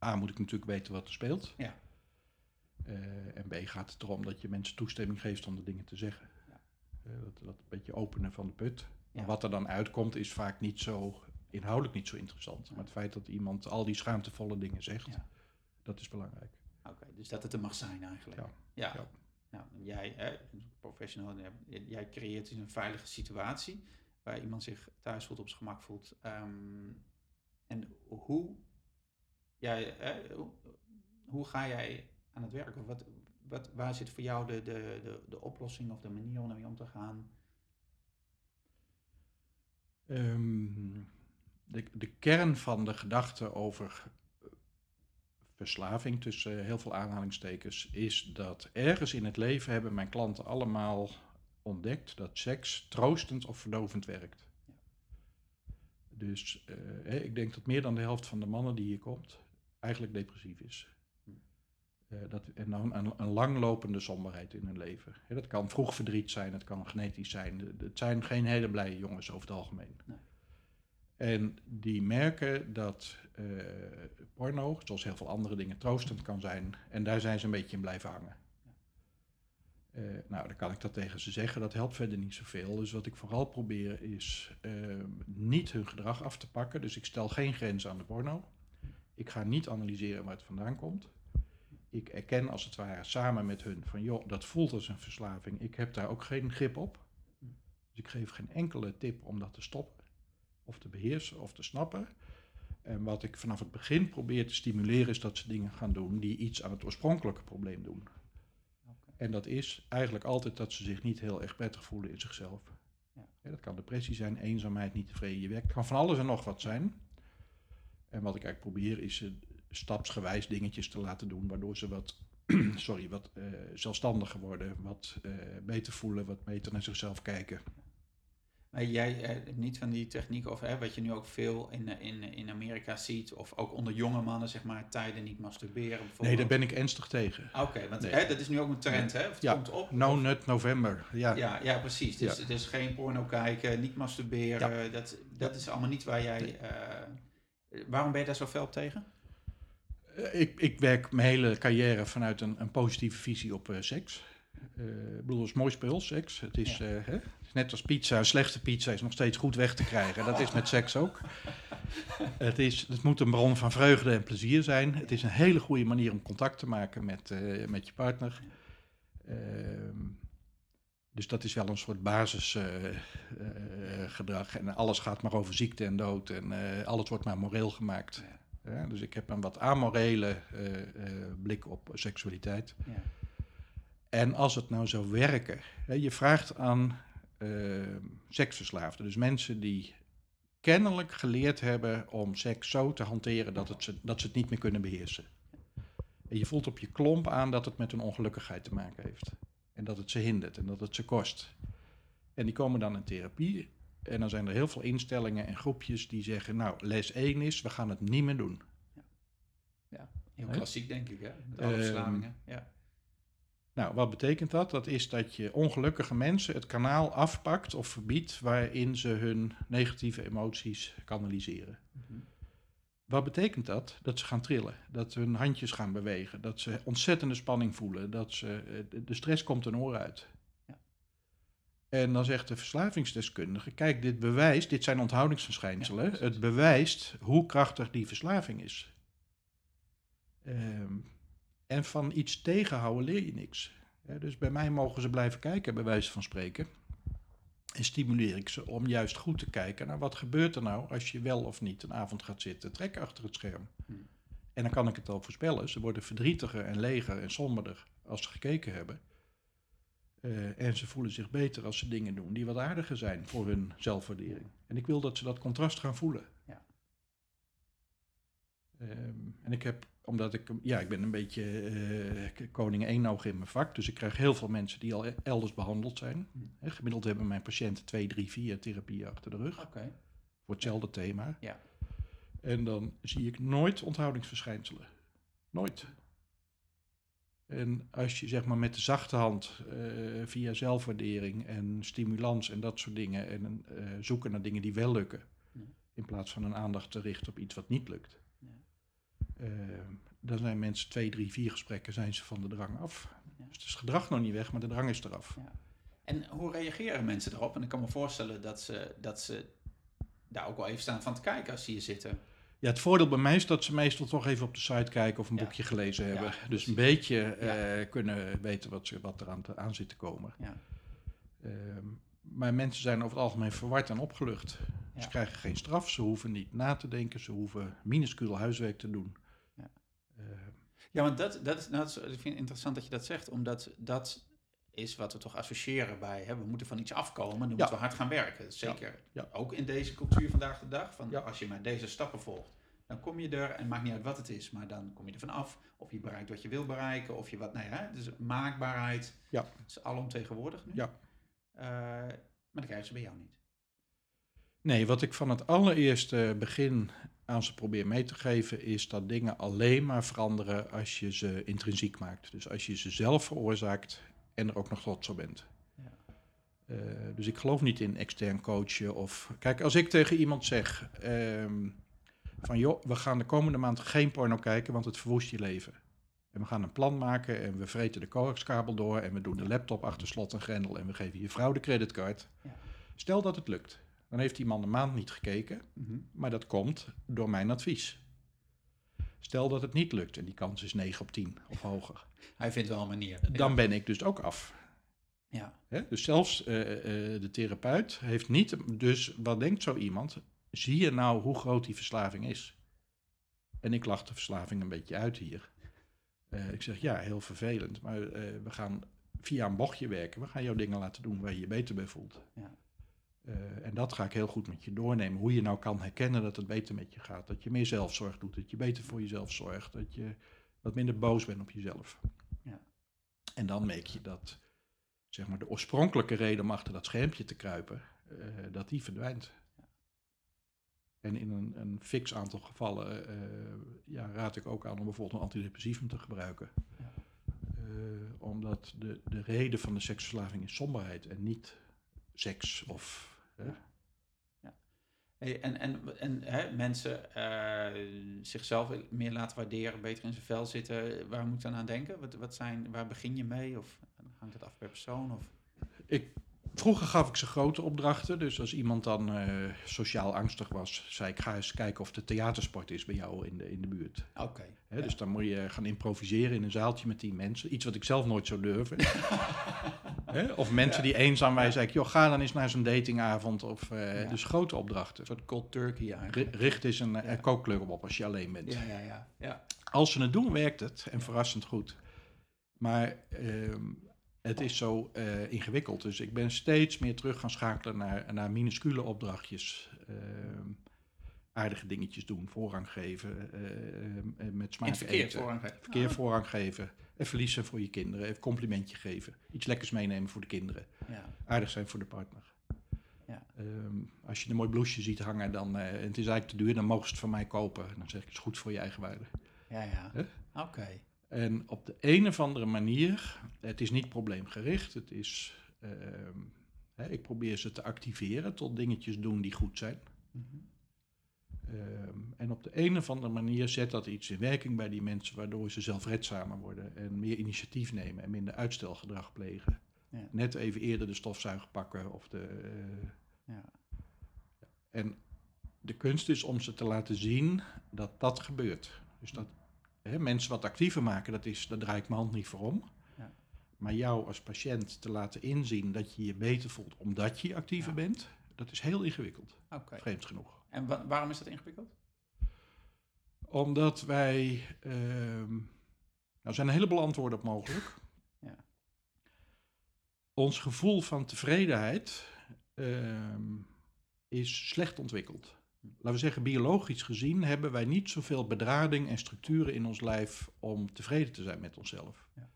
A, moet ik natuurlijk weten wat er speelt. Ja. Eh, en B, gaat het erom dat je mensen toestemming geeft om de dingen te zeggen. Ja. Eh, dat, dat beetje openen van de put. Ja. Wat er dan uitkomt is vaak niet zo, inhoudelijk niet zo interessant. Ja. Maar het feit dat iemand al die schaamtevolle dingen zegt, dat is belangrijk. Oké, dus dat het er mag zijn eigenlijk. Ja. Ja. ja. Ja. en jij, hè, professional, jij- jij creëert dus een veilige situatie waar iemand zich thuis voelt, op zijn gemak voelt. Ehm, en hoe, jij, hoe, ga jij aan het werk? Wat, wat, waar zit voor jou de, de, de, de oplossing of de manier om ermee om te gaan? Ehm, de, de kern van de gedachte over eh, verslaving, tussen heel veel aanhalingstekens, is dat ergens in het leven hebben mijn klanten allemaal ontdekt dat seks troostend of verdovend werkt. Ja. Dus eh, ik denk dat meer dan de helft van de mannen die hier komt, eigenlijk depressief is. Hm. Eh, dat, en dan een, een langlopende somberheid in hun leven. Dat kan vroeg verdriet zijn, het kan genetisch zijn. Het zijn geen hele blije jongens over het algemeen. Nee. En die merken dat eh, porno, zoals heel veel andere dingen, troostend kan zijn. En daar zijn ze een beetje in blijven hangen. Eh, nou, dan kan ik dat tegen ze zeggen. Dat helpt verder niet zoveel. Dus wat ik vooral probeer is eh, niet hun gedrag af te pakken. Dus ik stel geen grens aan de porno. Ik ga niet analyseren waar het vandaan komt. Ik erken als het ware samen met hun van joh, dat voelt als een verslaving. Ik heb daar ook geen grip op. Dus ik geef geen enkele tip om dat te stoppen. Of te beheersen of te snappen. En wat ik vanaf het begin probeer te stimuleren is dat ze dingen gaan doen die iets aan het oorspronkelijke probleem doen. En dat is eigenlijk altijd dat ze zich niet heel erg prettig voelen in zichzelf. Ja. dat kan depressie zijn, eenzaamheid, niet tevreden je werk. Het kan van alles en nog wat zijn. En wat ik eigenlijk probeer is ze stapsgewijs dingetjes te laten doen, waardoor ze wat, sorry, wat uh, zelfstandiger worden, wat uh, beter voelen, wat beter naar zichzelf kijken. Maar jij eh, niet van die techniek of hè, wat je nu ook veel in, in, in Amerika ziet, of ook onder jonge mannen, zeg maar, tijden niet masturberen. Nee, daar ben ik ernstig tegen. Oké, want hè, dat is nu ook een trend, hè? Of het ja, komt op. No Nut November, ja. Ja, ja precies. Dus, dus geen porno kijken, niet masturberen, dat, dat is allemaal niet waar jij... Nee. Uh, waarom ben je daar zo fel op tegen? Ik, ik werk mijn hele carrière vanuit een, een positieve visie op uh, seks. Uh, ik bedoel, het is mooi spul, seks. Het is, ja. uh, hè? Net als pizza. Een slechte pizza is nog steeds goed weg te krijgen. Dat is met seks ook. het, is, het moet een bron van vreugde en plezier zijn. Het is een hele goede manier om contact te maken met, uh, met je partner. Ehm, dus dat is wel een soort basisgedrag. en alles gaat maar over ziekte en dood. En alles wordt maar moreel gemaakt. Ja, dus ik heb een wat amorele blik op seksualiteit. Ja. En als het nou zou werken, hè, je vraagt aan seksverslaafden, dus mensen die kennelijk geleerd hebben om seks zo te hanteren dat, het ze, dat ze het niet meer kunnen beheersen. En je voelt op je klomp aan dat het met hun ongelukkigheid te maken heeft. En dat het ze hindert en dat het ze kost. En die komen dan in therapie. En dan zijn er heel veel instellingen en groepjes die zeggen: Nou, les 1 is, we gaan het niet meer doen. Ja, ja heel klassiek, denk ik, hè? Met alle verslavingen. Um, ja. Nou, wat betekent dat? Dat is dat je ongelukkige mensen het kanaal afpakt of verbiedt waarin ze hun negatieve emoties kanaliseren. Mm-hmm. Wat betekent dat? Dat ze gaan trillen, dat hun handjes gaan bewegen, dat ze ontzettende spanning voelen, dat ze, de stress komt een oor uit. Ja. En dan zegt de verslavingsdeskundige, kijk, dit bewijst, dit zijn onthoudingsverschijnselen, ja, het bewijst hoe krachtig die verslaving is. Um, en van iets tegenhouden leer je niks. dus bij mij mogen ze blijven kijken, bij wijze van spreken. En stimuleer ik ze om juist goed te kijken naar wat gebeurt er nou als je wel of niet een avond gaat zitten trekken achter het scherm. Hmm. En dan kan ik het al voorspellen. Ze worden verdrietiger en leger en somberder als ze gekeken hebben. Uh, en ze voelen zich beter als ze dingen doen die wat aardiger zijn voor hun zelfwaardering. En ik wil dat ze dat contrast gaan voelen. Ja. Um, en ik heb omdat ik, ja, ik ben een beetje uh, koning één in mijn vak. Dus ik krijg heel veel mensen die al e-, elders behandeld zijn. He, gemiddeld hebben mijn patiënten twee, drie, vier therapieën achter de rug. Okay. Voor hetzelfde thema. Ja. En dan zie ik nooit onthoudingsverschijnselen. Nooit. En als je zeg maar met de zachte hand uh, via zelfwaardering en stimulans en dat soort dingen en uh, zoeken naar dingen die wel lukken, ja. in plaats van een aandacht te richten op iets wat niet lukt, uh, dan zijn mensen twee, drie, vier gesprekken zijn ze van de drang af. Ja. Dus het is gedrag nog niet weg, maar de drang is eraf. Ja. En hoe reageren mensen erop? En ik kan me voorstellen dat ze, dat ze daar ook wel even staan van te kijken als ze hier zitten. Ja, het voordeel bij mij is dat ze meestal toch even op de site kijken of een ja. boekje gelezen hebben. Ja, dus een beetje uh, kunnen weten wat, ze, wat er aan, te, aan zit te komen. Ja. Uh, maar mensen zijn over het algemeen verward en opgelucht. Ze krijgen geen straf, ze hoeven niet na te denken, ze hoeven minuscuul huiswerk te doen. Uh, ja, want dat, dat, is, nou, dat is, ik vind het interessant dat je dat zegt, omdat dat is wat we toch associëren bij, hè, we moeten van iets afkomen, dan ja. moeten we hard gaan werken. Zeker ja. ook in deze cultuur vandaag de dag, van als je maar deze stappen volgt, dan kom je er, en maakt niet uit wat het is, maar dan kom je er vanaf. Of je bereikt wat je wil bereiken, of je wat, nou ja, dus maakbaarheid ja. is alomtegenwoordig nu. Ja. Uh, maar dat krijgen ze bij jou niet. Nee, wat ik van het allereerste begin aan ze probeer mee te geven, is dat dingen alleen maar veranderen als je ze intrinsiek maakt. Dus als je ze zelf veroorzaakt en er ook nog trots op bent. Ja. Eh, dus ik geloof niet in extern coachen. Of, kijk, als ik tegen iemand zeg ehm, van joh, we gaan de komende maand geen porno kijken, want het verwoest je leven. En we gaan een plan maken en we vreten de coaxkabel door en we doen de laptop achter slot en grendel en we geven je vrouw de creditcard. Ja. Stel dat het lukt. Dan heeft die man een maand niet gekeken, Mhm. maar dat komt door mijn advies. Stel dat het niet lukt en die kans is 9 op 10 of hoger. Hij vindt wel een manier. Dan ben ik dus ook af. Ja. Hè? Dus zelfs eh, eh, de therapeut heeft niet. Dus wat denkt zo iemand? Zie je nou hoe groot die verslaving is? En ik lach de verslaving een beetje uit hier. Eh, ik zeg ja, heel vervelend. Maar we gaan via een bochtje werken. We gaan jou dingen laten doen waar je je beter bij voelt. Ja. Eh, en dat ga ik heel goed met je doornemen. Hoe je nou kan herkennen dat het beter met je gaat. Dat je meer zelfzorg doet. Dat je beter voor jezelf zorgt. Dat je wat minder boos bent op jezelf. Ja. En dan merk je dat zeg maar, de oorspronkelijke reden om achter dat schermpje te kruipen, eh, dat die verdwijnt. En in een, een fix aantal gevallen eh, ja, raad ik ook aan om bijvoorbeeld een antidepressivum te gebruiken. Ja. Omdat de, de reden van de seksverslaving is somberheid en niet seks of... hè. Hey, en en, en hè, mensen eh, zichzelf meer laten waarderen, beter in zijn vel zitten. Waar moet ik dan aan denken? Wat, wat zijn, waar begin je mee? Of hangt het af per persoon? Of? Ik, vroeger gaf ik ze grote opdrachten. Dus als iemand dan eh, sociaal angstig was, zei ik: ga eens kijken of de theatersport is bij jou in de, in de buurt. Oké. Ja. Dus dan moet je gaan improviseren in een zaaltje met tien mensen. Iets wat ik zelf nooit zou durven. Hè, Of mensen die eenzaam waren, zei ik: joh, ga dan eens naar zo'n datingavond. Of, eh, Ja. Dus grote opdrachten. Een soort cold turkey eigenlijk. Ri- Richt eens een Ja. kookkleur op als je alleen bent. Ja, ja, ja. ja. Als ze het doen, werkt het. En verrassend goed. Maar ehm, het is zo eh, ingewikkeld. Dus ik ben steeds meer terug gaan schakelen naar, naar minuscule opdrachtjes. Ehm, aardige dingetjes doen, voorrang geven, eh, eh, met smaak het verkeer eten. voorrang geven. Verkeer Ah, voorrang geven. Even verliezen voor je kinderen. Even complimentje geven. Iets lekkers meenemen voor de kinderen. ja. Aardig zijn voor de partner. Ja. Ehm, als je een mooi blouseje ziet hangen dan, eh, en het is eigenlijk te duur, dan mogen ze het van mij kopen. Dan zeg ik, het is goed voor je eigen waarde. Ja, ja. Oké. En op de een of andere manier, het is niet probleemgericht, het is, ehm, hè, ik probeer ze te activeren tot dingetjes doen die goed zijn. Mhm. Ehm, en op de een of andere manier zet dat iets in werking bij die mensen, waardoor ze zelfredzamer worden en meer initiatief nemen en minder uitstelgedrag plegen. Ja. Net even eerder de stofzuiger pakken of de. eh, Ja. en de kunst is om ze te laten zien dat dat gebeurt. Dus dat hè, mensen wat actiever maken, dat is, daar draai ik mijn hand niet voor om. Ja. Maar jou als patiënt te laten inzien dat je je beter voelt omdat je actiever Ja. bent, dat is heel ingewikkeld, Oké. vreemd genoeg. En wa- waarom is dat ingewikkeld? Omdat wij. ehm nou, er zijn een heleboel antwoorden op mogelijk. Ja. Ons gevoel van tevredenheid ehm, is slecht ontwikkeld. Laten we zeggen, biologisch gezien hebben wij niet zoveel bedrading en structuren in ons lijf om tevreden te zijn met onszelf. Ja.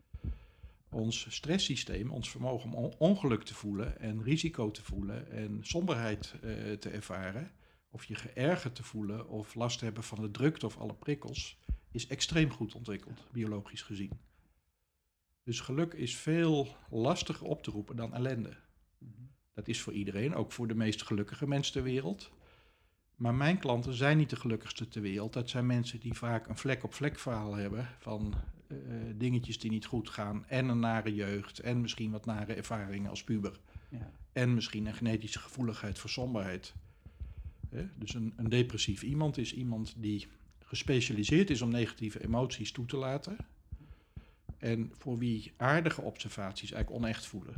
Ons stresssysteem, ons vermogen om on- ongeluk te voelen en risico te voelen en somberheid eh, te ervaren, of je geërgerd te voelen of last te hebben van de drukte of alle prikkels, is extreem goed ontwikkeld, biologisch gezien. Dus geluk is veel lastiger op te roepen dan ellende. Mhm. Dat is voor iedereen, ook voor de meest gelukkige mensen ter wereld. Maar mijn klanten zijn niet de gelukkigste ter wereld. Dat zijn mensen die vaak een vlek-op-vlek verhaal hebben van eh, dingetjes die niet goed gaan. En een nare jeugd en misschien wat nare ervaringen als puber. Ja. En misschien een genetische gevoeligheid voor somberheid. Hè? Dus een, een depressief iemand is iemand die gespecialiseerd is om negatieve emoties toe te laten. En voor wie aardige observaties eigenlijk onecht voelen.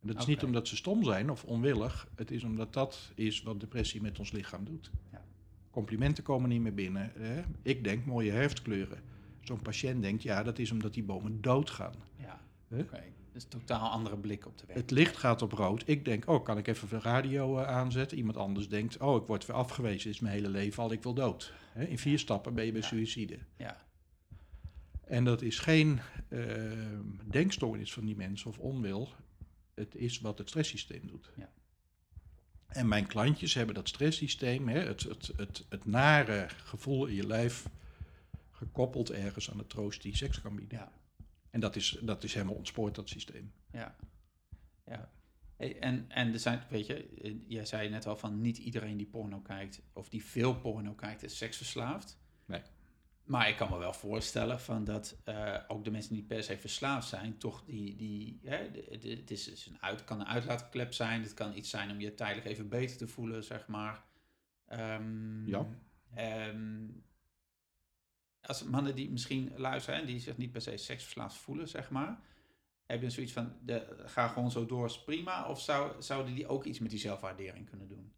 En dat is niet omdat ze stom zijn of onwillig. Het is omdat dat is wat depressie met ons lichaam doet. Ja. Complimenten komen niet meer binnen. Hè? Ik denk mooie herfstkleuren. Zo'n patiënt denkt, ja, dat is omdat die bomen doodgaan. Ja. Hè? Oké. Dus een totaal andere blik op de wereld. Het licht gaat op rood. Ik denk, oh, kan ik even de radio eh, aanzetten? Iemand anders denkt, oh, ik word weer afgewezen. Is mijn hele leven al, ik wil dood. Hè, in vier stappen ben je bij Ja. suïcide. Ja. En dat is geen eh, denkstoornis van die mensen of onwil. Het is wat het stresssysteem doet. Ja. En mijn klantjes hebben dat stresssysteem, hè, het, het, het, het nare gevoel in je lijf, gekoppeld ergens aan de troost die seks kan bieden. Ja. En dat is, dat is helemaal ontspoord, dat systeem. Ja. Ja. Hey, en, en er zijn, weet je, eh, jij zei net al van niet iedereen die porno kijkt, of die veel porno kijkt, is seksverslaafd. Maar ik kan me wel voorstellen van dat eh, ook de mensen die per se verslaafd zijn, toch die, die hè, de- de- het is, is een uit, kan een uitlaatklep zijn, het kan iets zijn om je tijdelijk even beter te voelen, zeg maar. Ehm, Ja. ehm, als mannen die misschien luisteren en die zich niet per se seksverslaafd voelen, zeg maar, heb je zoiets van, de, ga gewoon zo door, is prima? Of zou, zouden die ook iets met die zelfwaardering kunnen doen?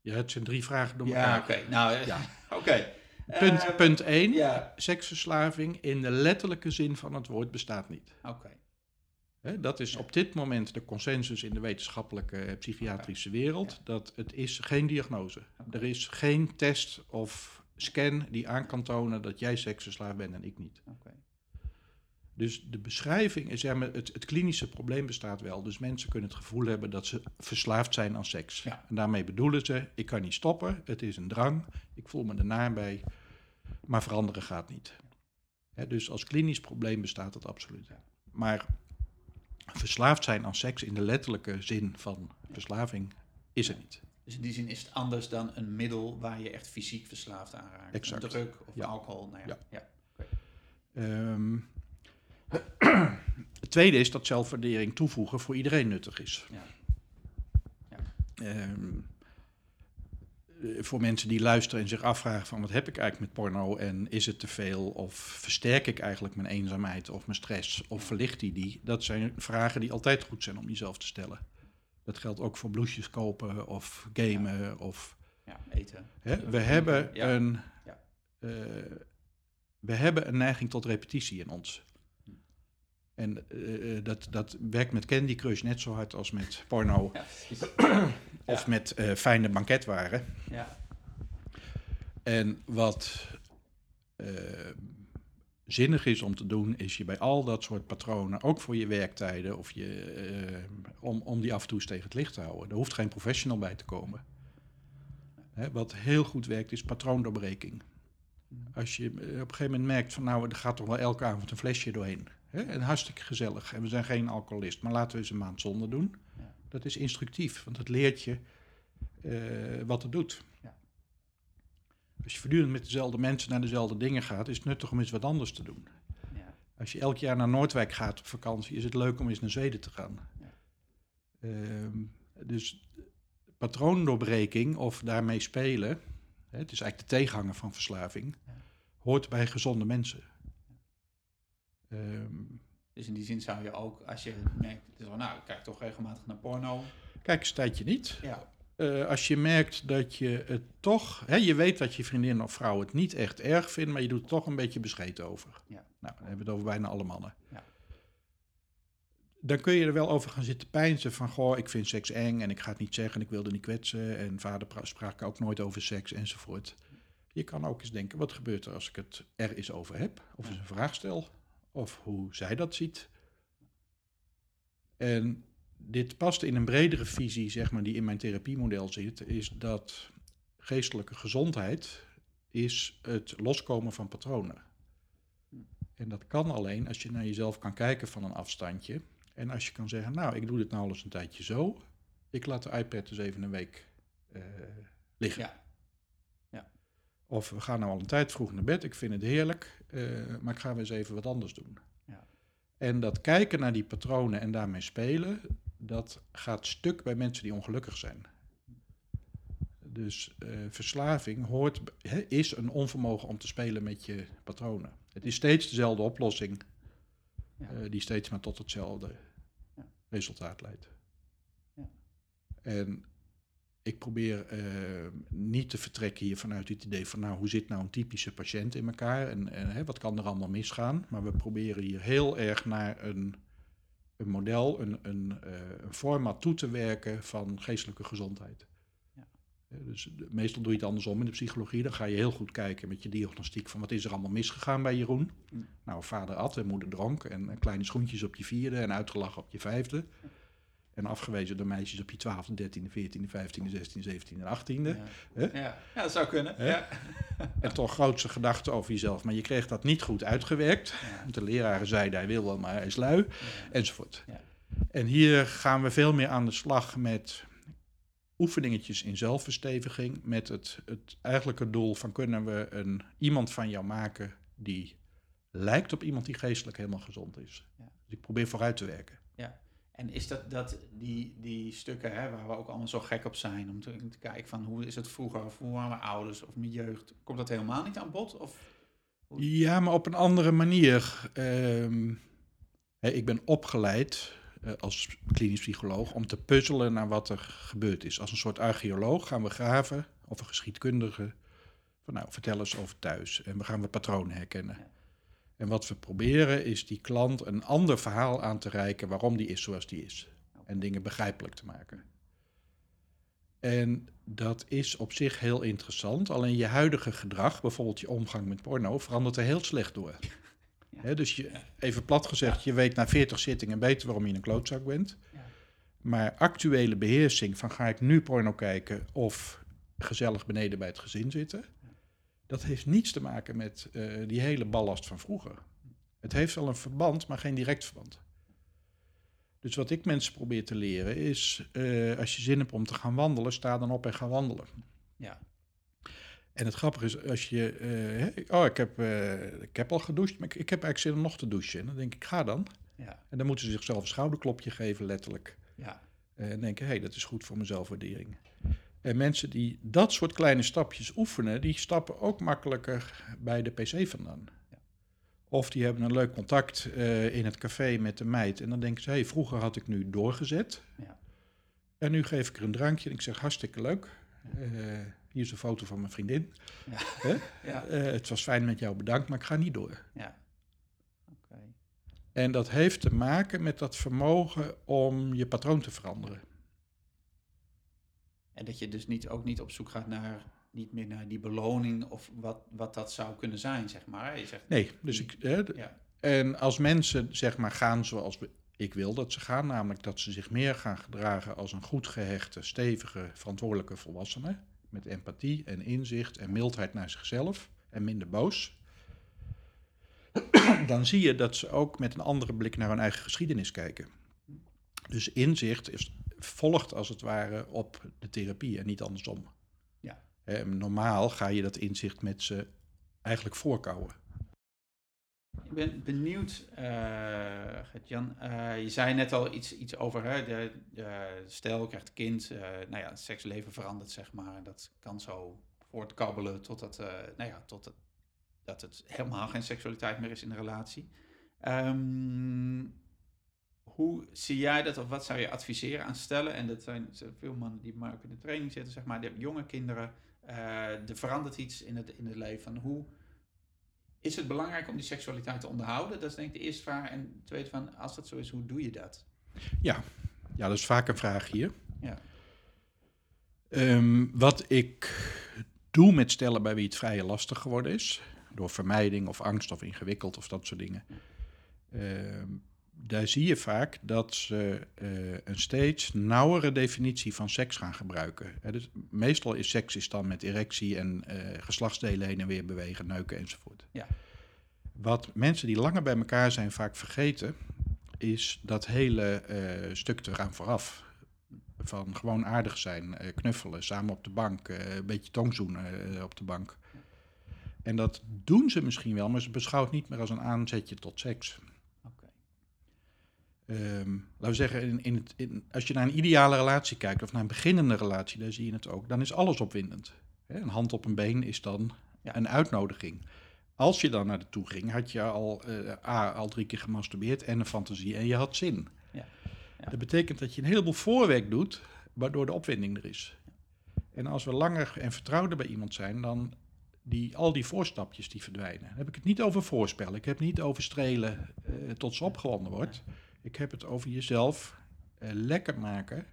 Ja, het zijn drie vragen door Ja, oké. Nou, Ja. oké. Punt, Eh, punt 1. Ja, Seksverslaving in de letterlijke zin van het woord bestaat niet. oké. Dat is op dit moment de consensus in de wetenschappelijke eh, psychiatrische wereld. Dat het is geen diagnose. Oké. Er is geen test of scan die aan kan tonen dat jij seksverslaafd bent en ik niet. Oké. Dus de beschrijving, is, zeg maar, het, het klinische probleem bestaat wel. Dus mensen kunnen het gevoel hebben dat ze verslaafd zijn aan seks. Ja. En daarmee bedoelen ze, ik kan niet stoppen, het is een drang, ik voel me ernaar bij, maar veranderen gaat niet. Dus als klinisch probleem bestaat het absoluut. Maar verslaafd zijn aan seks in de letterlijke zin van verslaving is er niet. Dus in die zin is het anders dan een middel waar je echt fysiek verslaafd aan raakt. Exact. Een druk of Ja. alcohol. Nou ja. Ja. Ja. Ehm, het tweede is dat zelfwaardering toevoegen voor iedereen nuttig is. Ja. Ja. Eh, voor mensen die luisteren en zich afvragen van wat heb ik eigenlijk met porno en is het te veel of versterk ik eigenlijk mijn eenzaamheid of mijn stress of verlicht die die? Dat zijn vragen die altijd goed zijn om jezelf te stellen. Dat geldt ook voor bloesjes kopen of gamen of ja, eten. Hè, we, hebben Ja. een, Ja. eh, we hebben een neiging tot repetitie in ons. En eh, dat, dat werkt met Candy Crush net zo hard als met porno Ja. of met eh, fijne banketwaren. ja. En wat eh, zinnig is om te doen, is je bij al dat soort patronen, ook voor je werktijden, of je, eh, om, om die af en toe eens tegen het licht te houden. Er hoeft geen professional bij te komen. Hè, wat heel goed werkt, is patroondoorbreking. Als je op een gegeven moment merkt van nou, er gaat toch wel elke avond een flesje doorheen. Hè? En hartstikke gezellig. En we zijn geen alcoholist, maar laten we eens een maand zonder doen. Dat is instructief, want het leert je eh, wat het doet. Ja. Als je voortdurend met dezelfde mensen naar dezelfde dingen gaat, is het nuttig om eens wat anders te doen. Ja. Als je elk jaar naar Noordwijk gaat op vakantie, is het leuk om eens naar Zweden te gaan. Ja. Ehm, dus patroondoorbreking of daarmee spelen, hè, het is eigenlijk de tegenhanger van verslaving, hoort bij gezonde mensen. Ehm, Dus in die zin zou je ook, als je merkt, het is wel, nou, ik kijk toch regelmatig naar porno. kijk eens een tijdje niet. Ja. Eh, als je merkt dat je het toch, hè, je weet dat je vriendin of vrouw het niet echt erg vindt, maar je doet er toch een beetje bescheten over. Ja. Nou, dan hebben we het over bijna alle mannen. Ja. Dan kun je er wel over gaan zitten pijnzen van, goh, ik vind seks eng en ik ga het niet zeggen, ik wilde niet kwetsen en vader pra- sprak ook nooit over seks enzovoort. Je kan ook eens denken, wat gebeurt er als ik het er eens over heb? Of eens een vraag stel, of hoe zij dat ziet. En dit past in een bredere visie, zeg maar, die in mijn therapiemodel zit, is dat geestelijke gezondheid is het loskomen van patronen. En dat kan alleen als je naar jezelf kan kijken van een afstandje. En als je kan zeggen, nou, ik doe dit nou al eens een tijdje zo. Ik laat de iPad dus even een week eh, liggen. Ja. Of we gaan nou al een tijd vroeg naar bed, ik vind het heerlijk, eh, maar ik ga weer eens even wat anders doen. Ja. En dat kijken naar die patronen en daarmee spelen, dat gaat stuk bij mensen die ongelukkig zijn. Dus eh, verslaving hoort, is een onvermogen om te spelen met je patronen. Het is steeds dezelfde oplossing, Ja. eh, die steeds maar tot hetzelfde Ja. resultaat leidt. Ja. En ik probeer eh, niet te vertrekken hier vanuit het idee van, nou, hoe zit nou een typische patiënt in elkaar en, en hè, wat kan er allemaal misgaan? Maar we proberen hier heel erg naar een, een model, een, een, eh, een format toe te werken van geestelijke gezondheid. Ja. Dus meestal doe je het andersom in de psychologie. Dan ga je heel goed kijken met je diagnostiek van wat is er allemaal misgegaan bij Jeroen. Mm. Nou, vader at en moeder dronk en kleine schoentjes op je vierde en uitgelachen op je vijfde. En afgewezen door meisjes op je twaalfde, dertiende, veertiende, vijftiende, zestiende, zeventiende en achttiende. Ja. Hè? Ja. ja, dat zou kunnen. Ja. En toch grootste gedachten over jezelf. Maar je kreeg dat niet goed uitgewerkt. Want de leraren zeiden hij wil wel, maar hij is lui. Enzovoort. Ja. En hier gaan we veel meer aan de slag met oefeningetjes in zelfversteviging. Met het, het eigenlijke doel van kunnen we een, iemand van jou maken die lijkt op iemand die geestelijk helemaal gezond is. Dus ik probeer vooruit te werken. En is dat, dat die, die stukken hè, waar we ook allemaal zo gek op zijn, om te, te kijken van hoe is het vroeger, of hoe waren mijn ouders of mijn jeugd, komt dat helemaal niet aan bod? Of? Ja, maar op een andere manier. Ehm, hè, ik ben opgeleid eh, als klinisch psycholoog om te puzzelen naar wat er gebeurd is. Als een soort archeoloog gaan we graven, of een geschiedkundige, van nou, vertel eens over thuis. En we gaan we patronen herkennen. Ja. En wat we proberen is die klant een ander verhaal aan te reiken waarom die is zoals die is. En dingen begrijpelijk te maken. En dat is op zich heel interessant. Alleen je huidige gedrag, bijvoorbeeld je omgang met porno, verandert er heel slecht door. Ja. Dus je, even plat gezegd, je weet na 40 zittingen beter waarom je een klootzak bent. Ja. Maar actuele beheersing van ga ik nu porno kijken of gezellig beneden bij het gezin zitten, dat heeft niets te maken met eh, die hele ballast van vroeger. Het heeft wel een verband, maar geen direct verband. Dus wat ik mensen probeer te leren is, eh, als je zin hebt om te gaan wandelen, sta dan op en ga wandelen. Ja. En het grappige is, als je, eh, oh, ik heb, ik heb al gedoucht, maar ik, ik heb eigenlijk zin om nog te douchen. En dan denk ik, ga dan. Ja. En dan moeten ze zichzelf een schouderklopje geven, letterlijk. Ja. En denken, hé, hey, dat is goed voor mijn zelfwaardering. En mensen die dat soort kleine stapjes oefenen, die stappen ook makkelijker bij de pc vandaan. Ja. Of die hebben een leuk contact eh, in het café met de meid. En dan denken ze, hé, hey, vroeger had ik nu doorgezet. Ja. En nu geef ik er een drankje en ik zeg, hartstikke leuk. Eh, hier is een foto van mijn vriendin. Ja. Eh, het was fijn met jou, bedankt, maar ik ga niet door. Ja. En dat heeft te maken met dat vermogen om je patroon te veranderen. En dat je dus niet, ook niet op zoek gaat naar, niet meer naar die beloning of wat, wat dat zou kunnen zijn, zeg maar. Je zegt, Nee, dus ik, hè, ja, En als mensen zeg maar gaan zoals we- ik wil dat ze gaan, namelijk dat ze zich meer gaan gedragen als een goed gehechte, stevige, verantwoordelijke volwassene, met empathie en inzicht en mildheid naar zichzelf en minder boos, dan zie je dat ze ook met een andere blik naar hun eigen geschiedenis kijken. Dus inzicht is, volgt als het ware op de therapie en niet andersom. Ja. Normaal ga je dat inzicht met ze eigenlijk voorkouwen. Ik ben benieuwd, eh Gert-Jan. eh, je zei net al iets, iets over hè, de, de stel krijgt kind. eh, nou ja, het seksleven verandert, zeg maar. En dat kan zo voortkabbelen totdat, nou ja, tot dat het helemaal geen seksualiteit meer is in de relatie. Ehm, hoe zie jij dat of wat zou je adviseren aan stellen? En dat zijn, veel mannen die maar ook in de training zitten, zeg maar. Die hebben jonge kinderen. eh, er verandert iets in het, in het leven. Hoe, is het belangrijk om die seksualiteit te onderhouden? Dat is denk ik de eerste vraag. En de tweede van, als dat zo is, hoe doe je dat? Ja, ja dat is vaak een vraag hier. Ja. Ehm, wat ik doe met stellen bij wie het vrij lastig geworden is, door vermijding of angst of ingewikkeld of dat soort dingen, ehm, daar zie je vaak dat ze eh, een steeds nauwere definitie van seks gaan gebruiken. Hè, dus meestal is seks is dan met erectie en eh, geslachtsdelen heen en weer bewegen, neuken enzovoort. Ja. Wat mensen die langer bij elkaar zijn vaak vergeten, is dat hele eh, stuk eraan vooraf. Van gewoon aardig zijn, knuffelen, samen op de bank, een beetje tongzoenen op de bank. En dat doen ze misschien wel, maar ze beschouwen het niet meer als een aanzetje tot seks. Ehm, laten we zeggen, in, in het, in, als je naar een ideale relatie kijkt of naar een beginnende relatie, daar zie je het ook, dan is alles opwindend. Hè, een hand op een been is dan Ja. een uitnodiging. Als je dan naar de toe ging, had je al, eh, A, al drie keer gemasturbeerd en een fantasie en je had zin. Ja. Ja. Dat betekent dat je een heleboel voorwerk doet, waardoor de opwinding er is. En als we langer en vertrouwder bij iemand zijn, dan die, al die voorstapjes die verdwijnen. Dan heb ik het niet over voorspellen. Ik heb het niet over strelen eh, tot ze opgewonden wordt. Ik heb het over jezelf eh, lekker maken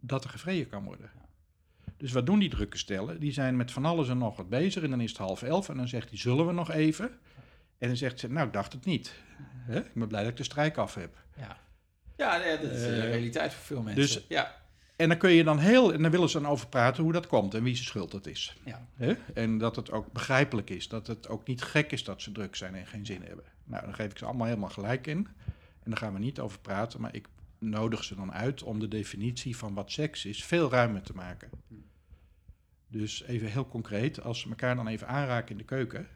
dat er gevreden kan worden. Dus wat doen die drukke stellen? Die zijn met van alles en nog wat bezig en dan is het half elf en dan zegt hij, zullen we nog even? En dan zegt ze, nou, ik dacht het niet. Hè? Ik ben blij dat ik de strijk af heb. Ja. Ja, dat is de Eh, realiteit voor veel mensen. dus- ja. En dan kun je dan heel, en dan willen ze dan over praten hoe dat komt en wie zijn schuld dat is. Ja. Hè? En dat het ook begrijpelijk is, dat het ook niet gek is dat ze druk zijn en geen zin hebben. Nou, dan geef ik ze allemaal helemaal gelijk in. En daar gaan we niet over praten, maar ik nodig ze dan uit om de definitie van wat seks is veel ruimer te maken. Dus even heel concreet, als ze elkaar dan even aanraken in de keuken,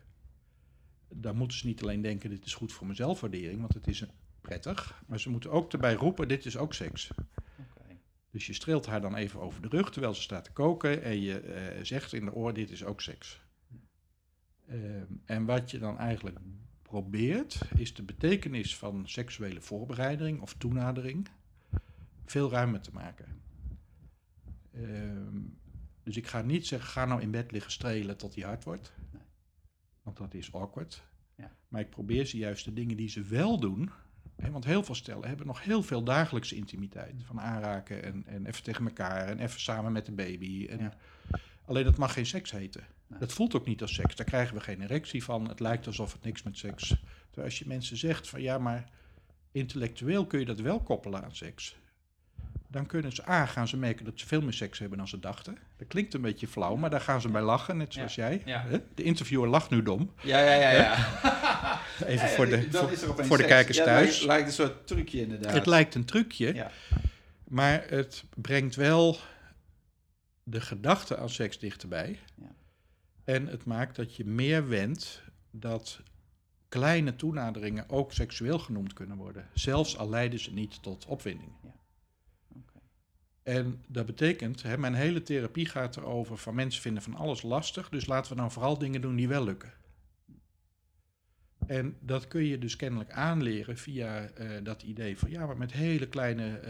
dan moeten ze niet alleen denken: dit is goed voor mijn zelfwaardering, want het is prettig, maar ze moeten ook erbij roepen: dit is ook seks. Dus je streelt haar dan even over de rug terwijl ze staat te koken en je eh, zegt in de oor: dit is ook seks. Ehm, en wat je dan eigenlijk probeert, is de betekenis van seksuele voorbereiding of toenadering veel ruimer te maken. Ehm, dus ik ga niet zeggen, ga nou in bed liggen strelen tot die hard wordt. Nee. Want dat is awkward. Ja. Maar ik probeer ze juist de dingen die ze wel doen. Hè, want heel veel stellen hebben nog heel veel dagelijkse intimiteit. Van aanraken en, en even tegen elkaar en even samen met de baby. En Ja. Alleen dat mag geen seks heten. Nee. Dat voelt ook niet als seks. Daar krijgen we geen erectie van. Het lijkt alsof het niks met seks. Terwijl als je mensen zegt van ja, maar intellectueel kun je dat wel koppelen aan seks. Dan kunnen ze, A, gaan ze merken dat ze veel meer seks hebben dan ze dachten. Dat klinkt een beetje flauw, maar daar gaan ze bij lachen, net zoals jij. Ja. De interviewer lacht nu dom. Ja, ja, ja. ja. Even voor de, voor, de kijkers thuis. Lijkt, lijkt een soort trucje inderdaad. Het lijkt een trucje, Ja. maar het brengt wel de gedachte aan seks dichterbij. Ja. En het maakt dat je meer wendt dat kleine toenaderingen ook seksueel genoemd kunnen worden. Zelfs al leiden ze niet tot opwinding. Oké. En dat betekent, hè, mijn hele therapie gaat erover van mensen vinden van alles lastig, dus laten we nou vooral dingen doen die wel lukken. En dat kun je dus kennelijk aanleren via eh, dat idee van ja, maar met hele kleine,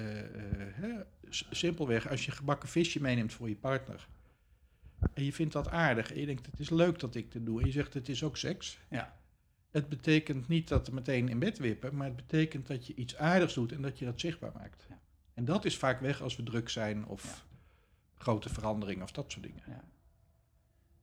s- simpelweg, als je gebakken visje meeneemt voor je partner. En je vindt dat aardig en je denkt het is leuk dat ik dit doe en je zegt het is ook seks. Ja. Het betekent niet dat we meteen in bed wippen, maar het betekent dat je iets aardigs doet en dat je dat zichtbaar maakt. Ja. En dat is vaak weg als we druk zijn of Ja. grote veranderingen of dat soort dingen. Ja.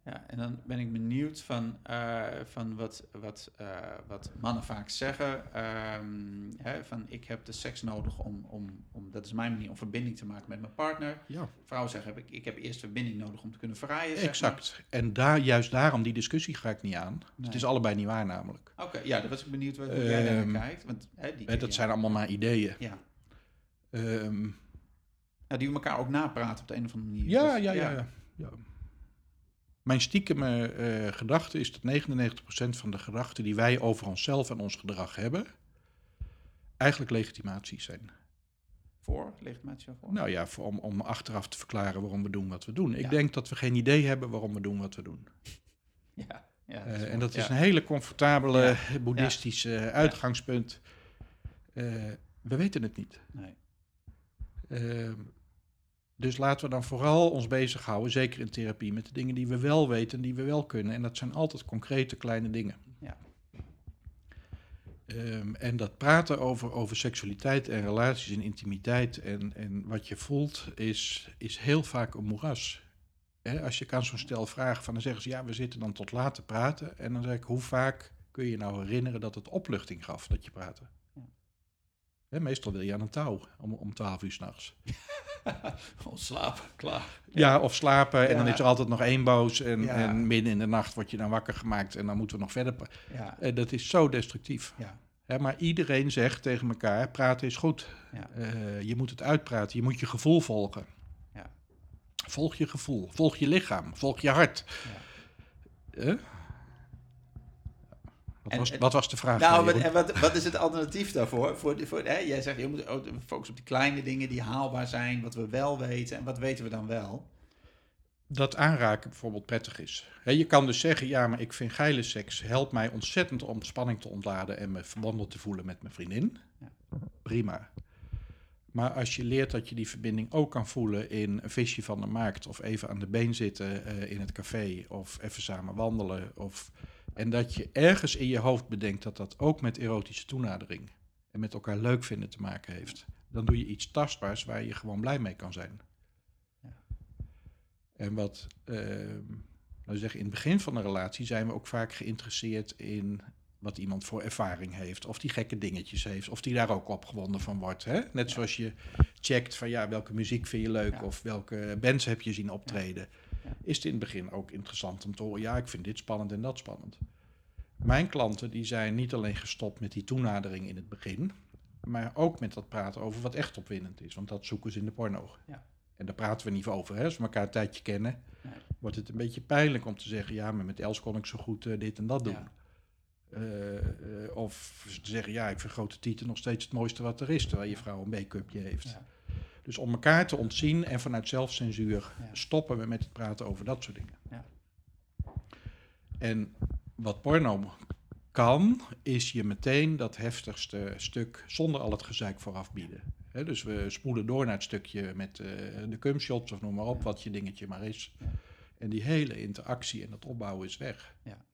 Ja, en dan ben ik benieuwd van, eh, van wat, wat, eh, wat mannen vaak zeggen. ehm, hè, van ik heb de seks nodig om, om, om, dat is mijn manier om verbinding te maken met mijn partner. Ja, Vrouwen zeggen, heb ik, ik heb eerst verbinding nodig om te kunnen verraaien. zeg exact. En daar, juist daarom, die discussie ga ik niet aan. Nee. Het is allebei niet waar namelijk. Oké, ja, dan was ik benieuwd hoe jij daar Ehm, naar kijkt. Want, hè, die, Hè, dat ja. zijn allemaal maar ideeën. Ja. Ehm, Ja, die we elkaar ook napraten op de een of andere manier. ja, Dus, ja, ja, ja, ja. Mijn stiekeme eh gedachte is dat 99% van de gedachten die wij over onszelf en ons gedrag hebben, eigenlijk legitimaties zijn. Voor, legitimatie voor? Nou ja, voor, om, om achteraf te verklaren waarom we doen wat we doen. Ik denk dat we geen idee hebben waarom we doen wat we doen. Ja, ja, Eh, en dat is Ja. een hele comfortabele Ja. boeddhistische uitgangspunt. Eh, we weten het niet. Nee. Dus laten we dan vooral ons bezighouden, zeker in therapie, met de dingen die we wel weten en die we wel kunnen. En dat zijn altijd concrete kleine dingen. Ja. Ehm, en dat praten over, over seksualiteit en relaties en intimiteit en, en wat je voelt, is, is heel vaak een moeras. Hè, als je kan zo'n stel vragen van, dan zeggen ze, ja, we zitten dan tot laat te praten. En dan zeg ik, hoe vaak kun je je nou herinneren dat het opluchting gaf dat je praatte? Hè, meestal wil je aan een touw om, om 12 uur s'nachts. Gewoon slapen, klaar. Ja, of slapen. En dan is er altijd nog één boos. En, Ja. en midden in de nacht word je dan wakker gemaakt. En dan moeten we nog verder. Eh, dat is zo destructief. ja, Hè, maar iedereen zegt tegen elkaar: praten is goed. Eh, je moet het uitpraten. Je moet je gevoel volgen. Volg je gevoel. Volg je lichaam. Volg je hart. Wat, En- was, en- wat was de vraag? Nou, wat, en wat, wat is het alternatief daarvoor? Voor, de- voor, hè, jij zegt, je moet focussen op die kleine dingen die haalbaar zijn, wat we wel weten. En wat weten we dan wel? dat aanraken bijvoorbeeld prettig is. Je kan dus zeggen, ja, maar ik vind geile seks helpt mij ontzettend om spanning te ontladen en me verbonden te voelen met mijn vriendin. Ja. Prima. Maar als je leert dat je die verbinding ook kan voelen in een visje van de markt of even aan de been zitten eh, in het café of even samen wandelen of en dat je ergens in je hoofd bedenkt dat dat ook met erotische toenadering en met elkaar leuk vinden te maken heeft, dan doe je iets tastbaars waar je gewoon blij mee kan zijn. En wat, ehm nou zeg, in het begin van een relatie zijn we ook vaak geïnteresseerd in wat iemand voor ervaring heeft. Of die gekke dingetjes heeft. Of die daar ook opgewonden van wordt. Hè? Net zoals je checkt van ja, welke muziek vind je leuk. Ja. Of welke bands heb je zien optreden. Ja. Is het in het begin ook interessant om te horen. Ja, ik vind dit spannend en dat spannend. Mijn klanten die zijn niet alleen gestopt met die toenadering in het begin. maar ook met dat praten over wat echt opwindend is. Want dat zoeken ze in de porno. Ja. En daar praten we niet over. Hè? Als we elkaar een tijdje kennen, Nee. wordt het een beetje pijnlijk om te zeggen... ja, maar met Els kon ik zo goed eh, dit en dat doen. Ja. Eh, eh, of te zeggen, ja, ik vind grote tieten nog steeds het mooiste wat er is... terwijl je vrouw een make-upje heeft. Ja. Dus om elkaar te ontzien en vanuit zelfcensuur Ja. stoppen we met het praten over dat soort dingen. Ja. En wat porno kan, is je meteen dat heftigste stuk zonder al het gezeik vooraf bieden. Dus we spoelen door naar het stukje met eh, de cumshots of noem maar op, Ja. wat je dingetje maar is. En die hele interactie en dat opbouwen is weg. Ja.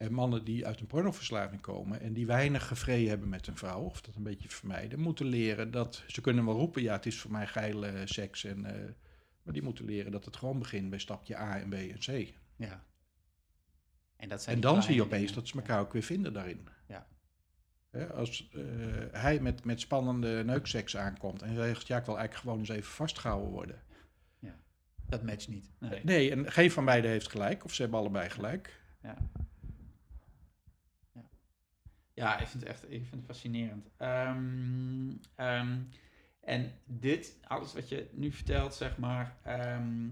En mannen die uit een pornoverslaving komen en die weinig gevreden hebben met een vrouw, of dat een beetje vermijden, moeten leren dat ze kunnen wel roepen, ja, het is voor mij geile seks, en, eh, maar die moeten leren dat het gewoon begint bij stapje A en B en C. Ja. En, dat zijn En dan zie je opeens dingen. dat ze elkaar ook weer vinden daarin. Ja. Als eh, hij met, met spannende neukseks aankomt en zegt, ja, ik wil eigenlijk gewoon eens even vastgehouden worden. Dat matcht niet. Nee. Nee, en geen van beiden heeft gelijk, of ze hebben allebei gelijk. Ja. Ja. Ja, ik vind het echt ik vind het fascinerend. Ehm, ehm, en dit, alles wat je nu vertelt, zeg maar. ehm,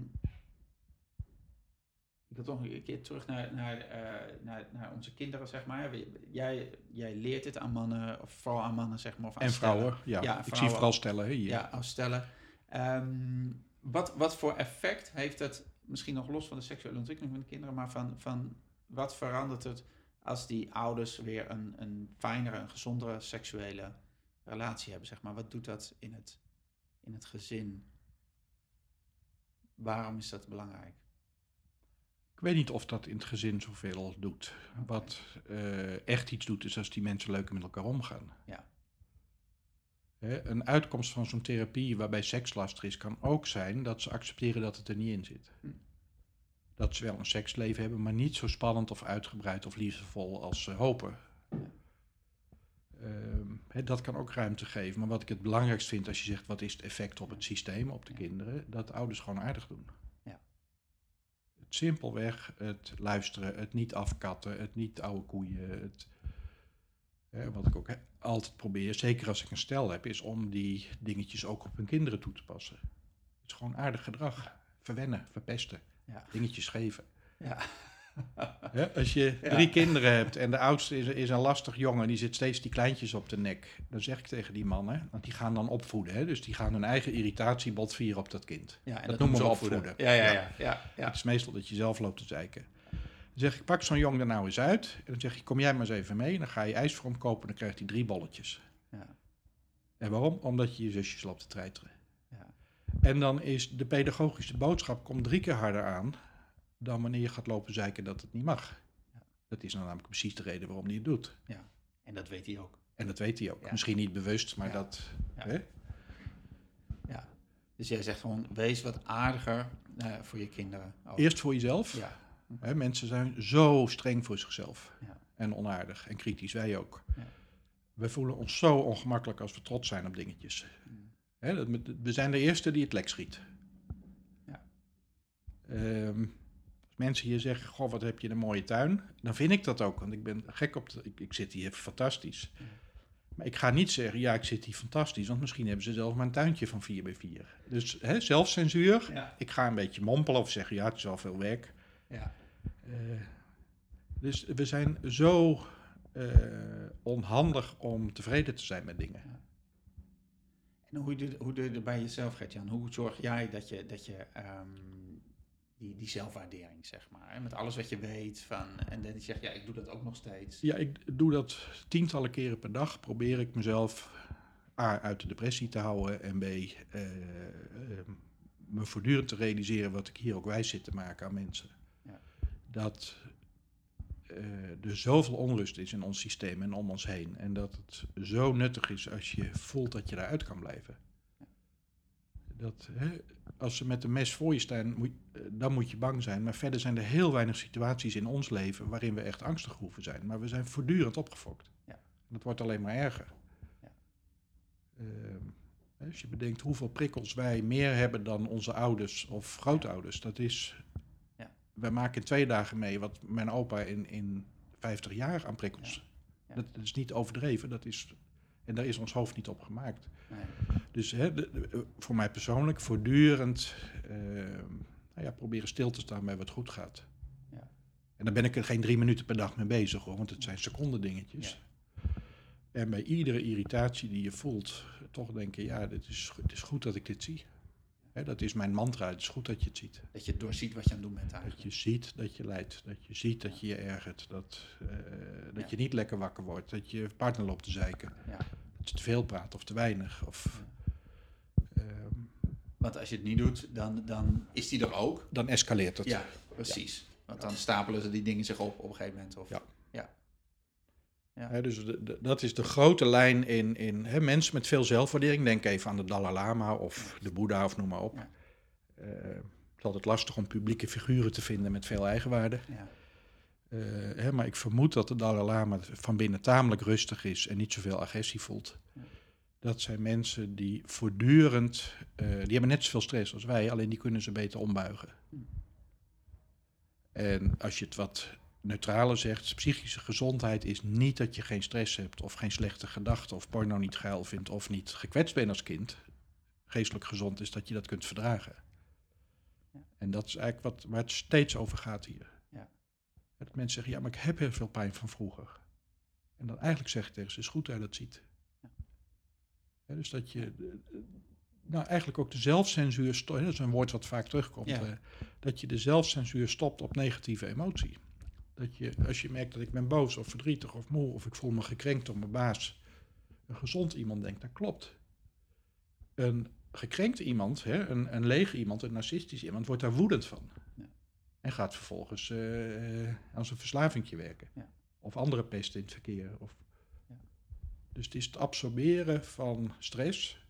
ik wil toch een keer terug naar, naar, eh, naar, naar onze kinderen, zeg maar. Jij, jij leert dit aan mannen, of vooral aan mannen, zeg maar. Of aan En vrouwen, ja. Ja, ik zie vooral stellen hè, hier. Ja, als stellen. Wat, wat voor effect heeft het, misschien nog los van de seksuele ontwikkeling van de kinderen, maar van, van wat verandert het als die ouders weer een, een fijnere, een gezondere seksuele relatie hebben, zeg maar? Wat doet dat in het, in het gezin? Waarom is dat belangrijk? Ik weet niet of dat in het gezin zoveel doet. Wat eh, echt iets doet, is als die mensen leuk met elkaar omgaan. Ja. Hè, een uitkomst van zo'n therapie waarbij seks lastig is, kan ook zijn dat ze accepteren dat het er niet in zit. Hm. Dat ze wel een seksleven hebben, maar niet zo spannend of uitgebreid of liefdevol als ze hopen. Ehm, dat kan ook ruimte geven. Maar wat ik het belangrijkst vind als je zegt wat is het effect op het systeem, op de kinderen, dat ouders gewoon aardig doen. Ja. Het simpelweg het luisteren, het niet afkatten, het niet oude koeien. Het, wat ik ook altijd probeer, zeker als ik een stel heb, is om die dingetjes ook op hun kinderen toe te passen. Het is gewoon aardig gedrag. Verwennen, verpesten, Ja. dingetjes geven. Ja. Hè, als je Ja. drie kinderen hebt en de oudste is, is een lastig jongen, die zit steeds die kleintjes op de nek. Dan zeg ik tegen die mannen, want die gaan dan opvoeden. Hè? Dus die gaan hun eigen irritatie botvieren op dat kind. ja, en Dat noemen ze opvoeden. Ja, ja, Ja. ja. ja, ja. Het is meestal dat je zelf loopt te zeiken. Dan zeg ik, pak zo'n jongen er nou eens uit. En dan zeg je, kom jij maar eens even mee. En dan ga je ijs voor hem kopen en dan krijgt hij drie bolletjes. Ja. En waarom? Omdat je je zusjes loopt te treiteren. Ja. En dan is de pedagogische boodschap komt drie keer harder aan dan wanneer je gaat lopen zeiken dat het niet mag. Ja. Dat is nou namelijk precies de reden waarom hij het doet. En dat weet hij ook. En dat weet hij ook. Ja. Misschien niet bewust, maar Ja. dat... Ja. Hè? Ja. Dus jij zegt gewoon, wees wat aardiger eh, voor je kinderen. ook. Eerst voor jezelf. Ja. Hè, mensen zijn zo streng voor zichzelf. Ja. En onaardig en kritisch, wij ook. Ja. We voelen ons zo ongemakkelijk als we trots zijn op dingetjes. Hè, we zijn de eerste die het lek schiet. Ja. Ehm, als mensen hier zeggen, goh, wat heb je een mooie tuin. Dan vind ik dat ook, want ik ben gek op... De, ik, ik zit hier fantastisch. Maar ik ga niet zeggen, ja, ik zit hier fantastisch. Want misschien hebben ze zelf maar een tuintje van 4 bij 4. Dus hè, zelfcensuur. Ja. Ik ga een beetje mompelen of zeggen, ja, het is wel veel werk. Ja. Eh, dus we zijn zo eh, onhandig om tevreden te zijn met dingen. En hoe doe, hoe doe je bij jezelf, Gert-Jan? Hoe zorg jij dat je, dat je ehm, die, die zelfwaardering, zeg maar, hè, met alles wat je weet van, en dat je zegt, ja, ik doe dat ook nog steeds. Ja, ik doe dat tientallen keren per dag. Probeer ik mezelf A, uit de depressie te houden en B, eh, eh, me voortdurend te realiseren wat ik hier ook wijs zit te maken aan mensen. Ja. Dat er zoveel onrust is in ons systeem en om ons heen. En dat het zo nuttig is als je voelt dat je daaruit kan blijven. Dat, hè, als ze met een mes voor je staan, moet, eh, dan moet je bang zijn. Maar verder zijn er heel weinig situaties in ons leven waarin we echt angstig hoeven zijn. Maar we zijn voortdurend opgefokt. Ja. En dat wordt alleen maar erger. Ja. Ehm, als je bedenkt hoeveel prikkels wij meer hebben dan onze ouders of grootouders, dat is. Wij maken in twee dagen mee wat mijn opa in, in 50 jaar aan prikkels. Ja. Dat, dat is niet overdreven, dat is En daar is ons hoofd niet op gemaakt. Nee. Dus hè, de- de- voor mij persoonlijk voortdurend eh, nou ja, proberen stil te staan bij wat goed gaat. Ja. En dan ben ik er geen drie minuten per dag mee bezig hoor, want het zijn seconden dingetjes. En bij iedere irritatie die je voelt, toch denken, ja, dit is, het is goed dat ik dit zie. Hè, dat is mijn mantra, het is goed dat je het ziet. Dat je doorziet wat je aan het doen bent Dat eigenlijk. je ziet dat je lijdt, dat je ziet dat je je ergert, dat, eh, dat Ja. je niet lekker wakker wordt, dat je partner loopt te zeiken. Ja. Dat je te veel praat of te weinig. Of, ehm, Want als je het niet doet, dan, dan is die er ook. dan escaleert het. Ja, precies. Want dan stapelen ze die dingen zich op op een gegeven moment. Of, Ja. Ja. Dus de- de- dat is de grote lijn in, in mensen met veel zelfwaardering. Denk even aan de Dalai Lama of de Boeddha of noem maar op. Ja. Eh, het is altijd lastig om publieke figuren te vinden met veel eigenwaarde. Ja. Eh, maar ik vermoed dat de Dalai Lama van binnen tamelijk rustig is en niet zoveel agressie voelt. Dat zijn mensen die voortdurend, eh, die hebben net zoveel stress als wij, alleen die kunnen ze beter ombuigen. Hm. En als je het wat neutraler zegt, psychische gezondheid is niet dat je geen stress hebt of geen slechte gedachten of porno niet geil vindt of niet gekwetst bent als kind. Geestelijk gezond is dat je dat kunt verdragen. Ja. En dat is eigenlijk wat, waar het steeds over gaat hier. Ja. Dat mensen zeggen, ja, maar ik heb heel veel pijn van vroeger. En dan eigenlijk zeg ik tegen ze, is goed dat je dat ziet. Ja. Dus dat je, nou eigenlijk ook de zelfcensuur, dat is een woord wat vaak terugkomt, dat je de zelfcensuur stopt op negatieve emotie. Dat je, als je merkt dat ik ben boos of verdrietig of moe of ik voel me gekrenkt door mijn baas, een gezond iemand denkt, dat klopt. Een gekrenkt iemand, hè, een, een leeg iemand, een narcistisch iemand, wordt daar woedend van. Ja. En gaat vervolgens eh, aan zijn verslavingje werken. Ja. Of andere pest in het verkeer. Of... Ja. Dus het is het absorberen van stress.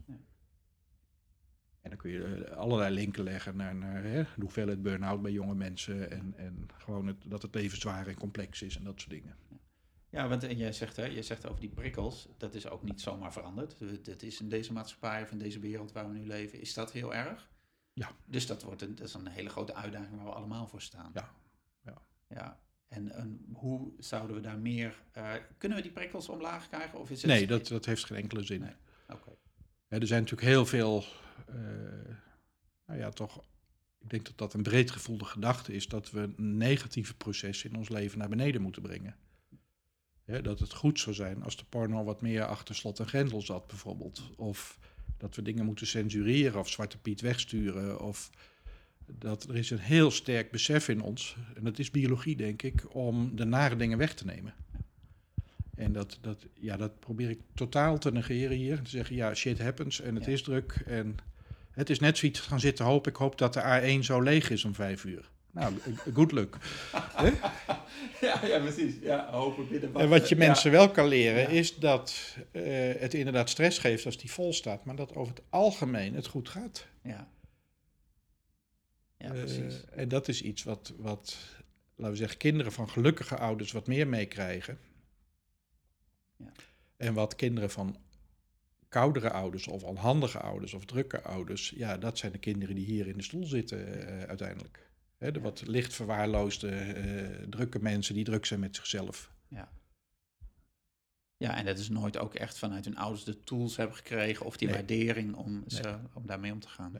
En dan kun je eh, allerlei linken leggen naar, naar hè, de hoeveelheid burn-out bij jonge mensen. En, en gewoon het, dat het leven zwaar en complex is en dat soort dingen. Ja, want en jij zegt, hè, je zegt over die prikkels, dat is ook niet zomaar veranderd. Dat is in deze maatschappij of in deze wereld waar we nu leven, is dat heel erg. Ja. Dus dat, wordt een, dat is een hele grote uitdaging waar we allemaal voor staan. Ja, ja. ja. En, en hoe zouden we daar meer... eh, kunnen we die prikkels omlaag krijgen? Of is het, Nee, dat, dat heeft geen enkele zin. Nee. Oké. Er zijn natuurlijk heel veel, eh, nou ja, toch, ik denk dat dat een breed gevoelde gedachte is, dat we negatieve processen in ons leven naar beneden moeten brengen. Dat het goed zou zijn als de porno wat meer achter slot en grendel zat, bijvoorbeeld. Of dat we dingen moeten censureren of Zwarte Piet wegsturen. Of dat er is een heel sterk besef in ons, en dat is biologie denk ik, om de nare dingen weg te nemen. En dat, dat, ja, dat probeer ik totaal te negeren hier. Te zeggen, ja, shit happens en het Ja. is druk. En het is net zoiets gaan zitten hopen. Ik hoop dat de A1 zo leeg is om vijf uur. Nou, good luck. ja, ja, precies. Ja, hopen binnen En wat je ja. mensen wel kan leren, Ja. is dat eh, het inderdaad stress geeft als die vol staat. Maar dat over het algemeen het goed gaat. Ja. Ja, Eh, precies. en dat is iets wat, wat, laten we zeggen, kinderen van gelukkige ouders wat meer meekrijgen. Ja. En wat kinderen van koudere ouders of onhandige ouders of drukke ouders, ja, dat zijn de kinderen die hier in de stoel zitten eh, uiteindelijk. Hè, de Ja. wat licht verwaarloosde, eh, drukke mensen die druk zijn met zichzelf. Ja. Ja, en dat is nooit ook echt vanuit hun ouders de tools hebben gekregen of die Nee. waardering om, ze, om daarmee om te gaan.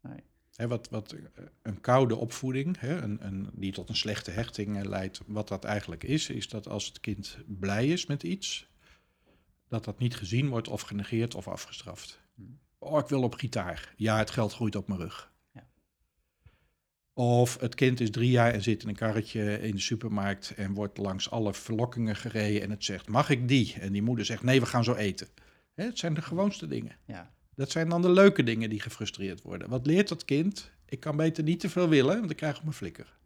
Nee. Hè, wat, wat eh, een koude opvoeding, hè, een, een, die tot een slechte hechting leidt, wat dat eigenlijk is, is dat als het kind blij is met iets, dat dat niet gezien wordt of genegeerd of afgestraft. Hmm. Oh, ik wil op gitaar. Ja, het geld groeit op mijn rug. Ja. Of het kind is drie jaar en zit in een karretje in de supermarkt en wordt langs alle verlokkingen gereden en het zegt, mag ik die? En die moeder zegt, nee, we gaan zo eten. Hè, het zijn de gewoonste dingen. Ja, Dat zijn dan de leuke dingen die gefrustreerd worden. Wat leert dat kind? Ik kan beter niet te veel willen, want ik krijg op mijn flikker.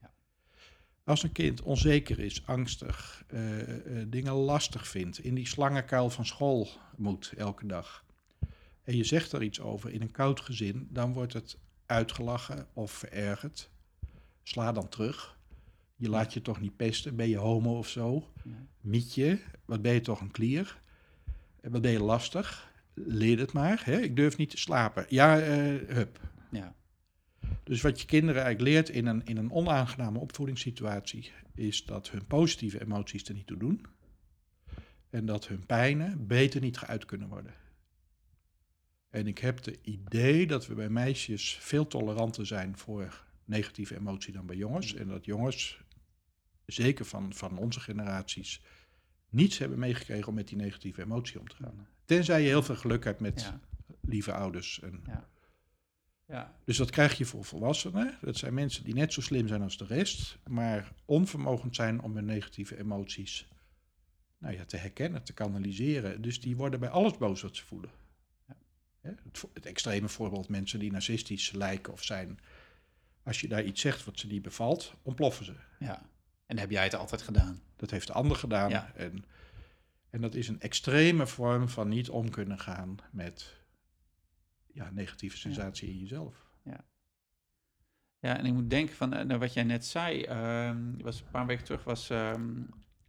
Als een kind onzeker is, angstig, eh, eh, dingen lastig vindt, in die slangenkuil van school moet elke dag. En je zegt er iets over in een koud gezin, dan wordt het uitgelachen of verergerd. Sla dan terug. Je laat je toch niet pesten. Ben je homo of zo? ja, Mietje, wat ben je toch een klier? En Wat ben je lastig? Leer het maar. Hè? Ik durf niet te slapen. Ja, eh, hup. ja, Dus wat je kinderen eigenlijk leert in een, in een onaangename opvoedingssituatie, is dat hun positieve emoties er niet toe doen. En dat hun pijnen beter niet geuit kunnen worden. En ik heb het idee dat we bij meisjes veel toleranter zijn voor negatieve emotie dan bij jongens. En dat jongens, zeker van, van onze generaties, niets hebben meegekregen om met die negatieve emotie om te gaan. Tenzij je heel veel geluk hebt met Ja. lieve ouders. En, Ja. Ja. Dus dat krijg je voor volwassenen. Dat zijn mensen die net zo slim zijn als de rest, maar onvermogend zijn om hun negatieve emoties nou ja, te herkennen, te kanaliseren. Dus die worden bij alles boos wat ze voelen. Ja. Het, het extreme voorbeeld, mensen die narcistisch lijken of zijn. Als je daar iets zegt wat ze niet bevalt, ontploffen ze. ja. En heb jij het altijd gedaan? Dat heeft de ander gedaan. Ja. En, en dat is een extreme vorm van niet om kunnen gaan met ja, negatieve sensatie in jezelf. Ja, en ik moet denken van eh, nou, wat jij net zei. ehm, was een paar weken terug was, ehm,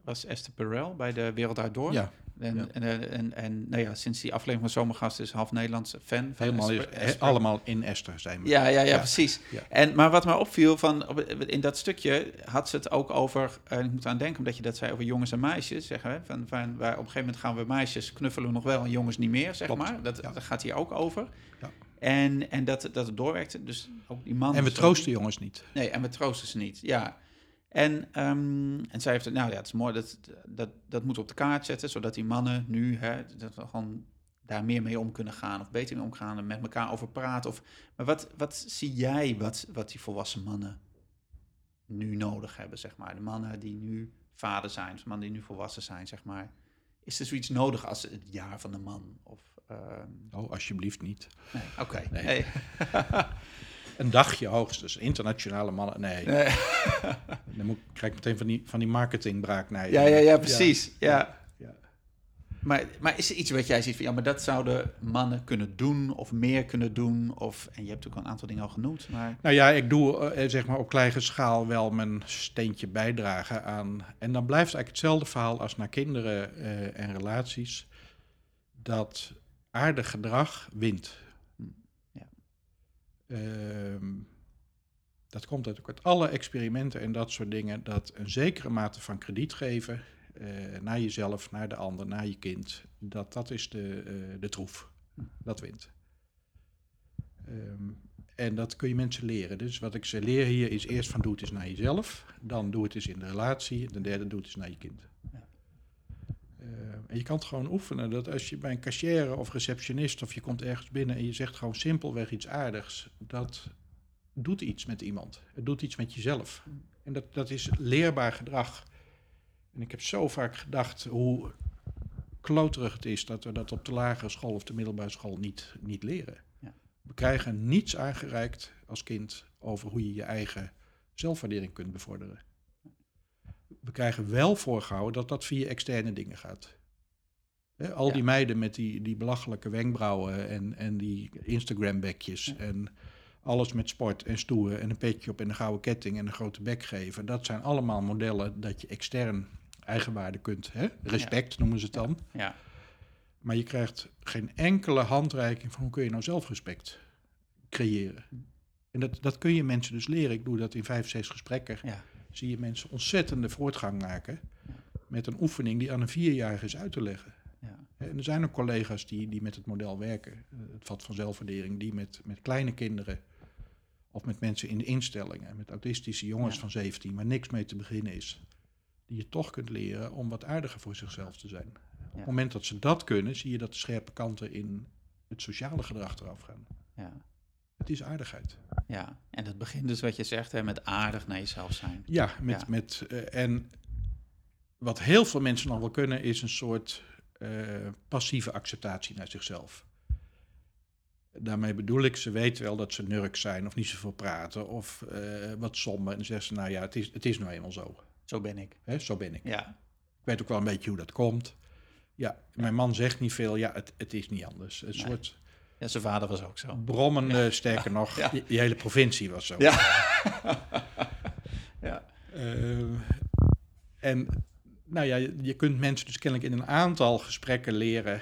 was Esther Perel bij de Wereld Draait Door. Ja, En, ja. en, en, en, nou ja, sinds die aflevering van Zomergast is half Nederlands fan van helemaal is, allemaal in Esther zijn we. Ja, ja, ja, Ja. precies. Ja. En, maar wat mij opviel, van, op- in dat stukje had ze het ook over, en ik moet aan denken, omdat je dat zei over jongens en meisjes, zeggen we, van, van, wij, op een gegeven moment gaan we meisjes knuffelen nog wel en jongens niet meer, zeg Klopt, maar. Dat, dat gaat hier ook over. Ja. En, en dat, dat het doorwerkte, dus ook die man... En we troosten jongens niet. Nee, en we troosten ze niet, ja. En, ehm, en zij heeft het, nou ja, het is mooi, dat, dat, dat moet op de kaart zetten, zodat die mannen nu, hè, dat we gewoon daar meer mee om kunnen gaan, of beter mee omgaan en met elkaar over praten. Of, maar wat, wat zie jij wat, wat die volwassen mannen nu nodig hebben, zeg maar? De mannen die nu vader zijn, of de mannen die nu volwassen zijn, zeg maar. Is er zoiets nodig als het jaar van de man? Of, ehm, Oh, alsjeblieft niet. nee, oké. Nee. Een dagje hoogstens. Internationale mannen. Nee. Nee. Dan moet, krijg ik meteen van die, van die marketingbraak naar je. Ja, ja, ja, precies. Ja. Ja. ja. Maar, maar is er iets wat jij ziet van, ja, maar dat zouden mannen kunnen doen of meer kunnen doen? Of, en je hebt ook al een aantal dingen al genoemd, maar... Nou ja, ik doe eh, zeg maar op kleine schaal wel mijn steentje bijdragen aan. En dan blijft eigenlijk hetzelfde verhaal als naar kinderen eh, en relaties. Dat aardig gedrag wint. Hm. Ehm, dat komt uit, uit alle experimenten en dat soort dingen. Dat een zekere mate van krediet geven eh, naar jezelf, naar de ander, naar je kind. Dat, dat is de, eh, de troef. Dat wint. Ehm, en dat kun je mensen leren. Dus wat ik ze leer hier is eerst van doe het eens naar jezelf. Dan doe het eens in de relatie. En ten derde doe het eens naar je kind. Eh, en je kan het gewoon oefenen. Dat als je bij een cashier of receptionist of je komt ergens binnen en je zegt gewoon simpelweg iets aardigs. Dat doet iets met iemand. Het doet iets met jezelf. En dat, dat is leerbaar gedrag. En ik heb zo vaak gedacht hoe kloterig het is dat we dat op de lagere school of de middelbare school niet, niet leren. Ja. We krijgen niets aangereikt als kind over hoe je je eigen zelfwaardering kunt bevorderen. We krijgen wel voorgehouden dat dat via externe dingen gaat. Al Ja. die meiden met die, die belachelijke wenkbrauwen en, en die Instagram-bekjes Ja. en alles met sport en stoer en een petje op en een gouden ketting en een grote bek geven. Dat zijn allemaal modellen dat je extern eigenwaarde kunt. Hè? Respect noemen ze het dan. Ja, Maar je krijgt geen enkele handreiking van hoe kun je nou zelfrespect creëren. En dat, dat kun je mensen dus leren. Ik doe dat in vijf, zes gesprekken. ja, Zie je mensen ontzettende voortgang maken met een oefening die aan een vierjarige is uit te leggen. ja, En er zijn ook collega's die, die met het model werken. Eh, Het vat van zelfwaardering, die met, met kleine kinderen of met mensen in de instellingen, met autistische jongens Ja. van 17, waar niks mee te beginnen is, die je toch kunt leren om wat aardiger voor zichzelf te zijn. Op het moment dat ze dat kunnen, zie je dat de scherpe kanten in het sociale gedrag eraf gaan. ja, Het is aardigheid. ja. En dat begint dus wat je zegt, hè, met aardig naar jezelf zijn. Ja, met, Ja. met eh, en wat heel veel mensen nog wel kunnen, is een soort eh, passieve acceptatie naar zichzelf. Daarmee bedoel ik, ze weten wel dat ze nurk zijn of niet zoveel praten of eh, wat somber. En dan zeggen ze, nou ja, het is, het is nou eenmaal zo. Zo ben ik. Hè, zo ben ik. Ja, Ik weet ook wel een beetje hoe dat komt. Ja, mijn man zegt niet veel. Ja, het, het is niet anders. Een Nee. soort ja zijn vader was ook zo. brommende, sterker nog, Ja. die, die hele provincie was zo. Ja. ja, Eh, en nou ja, je, kunt mensen dus kennelijk in een aantal gesprekken leren,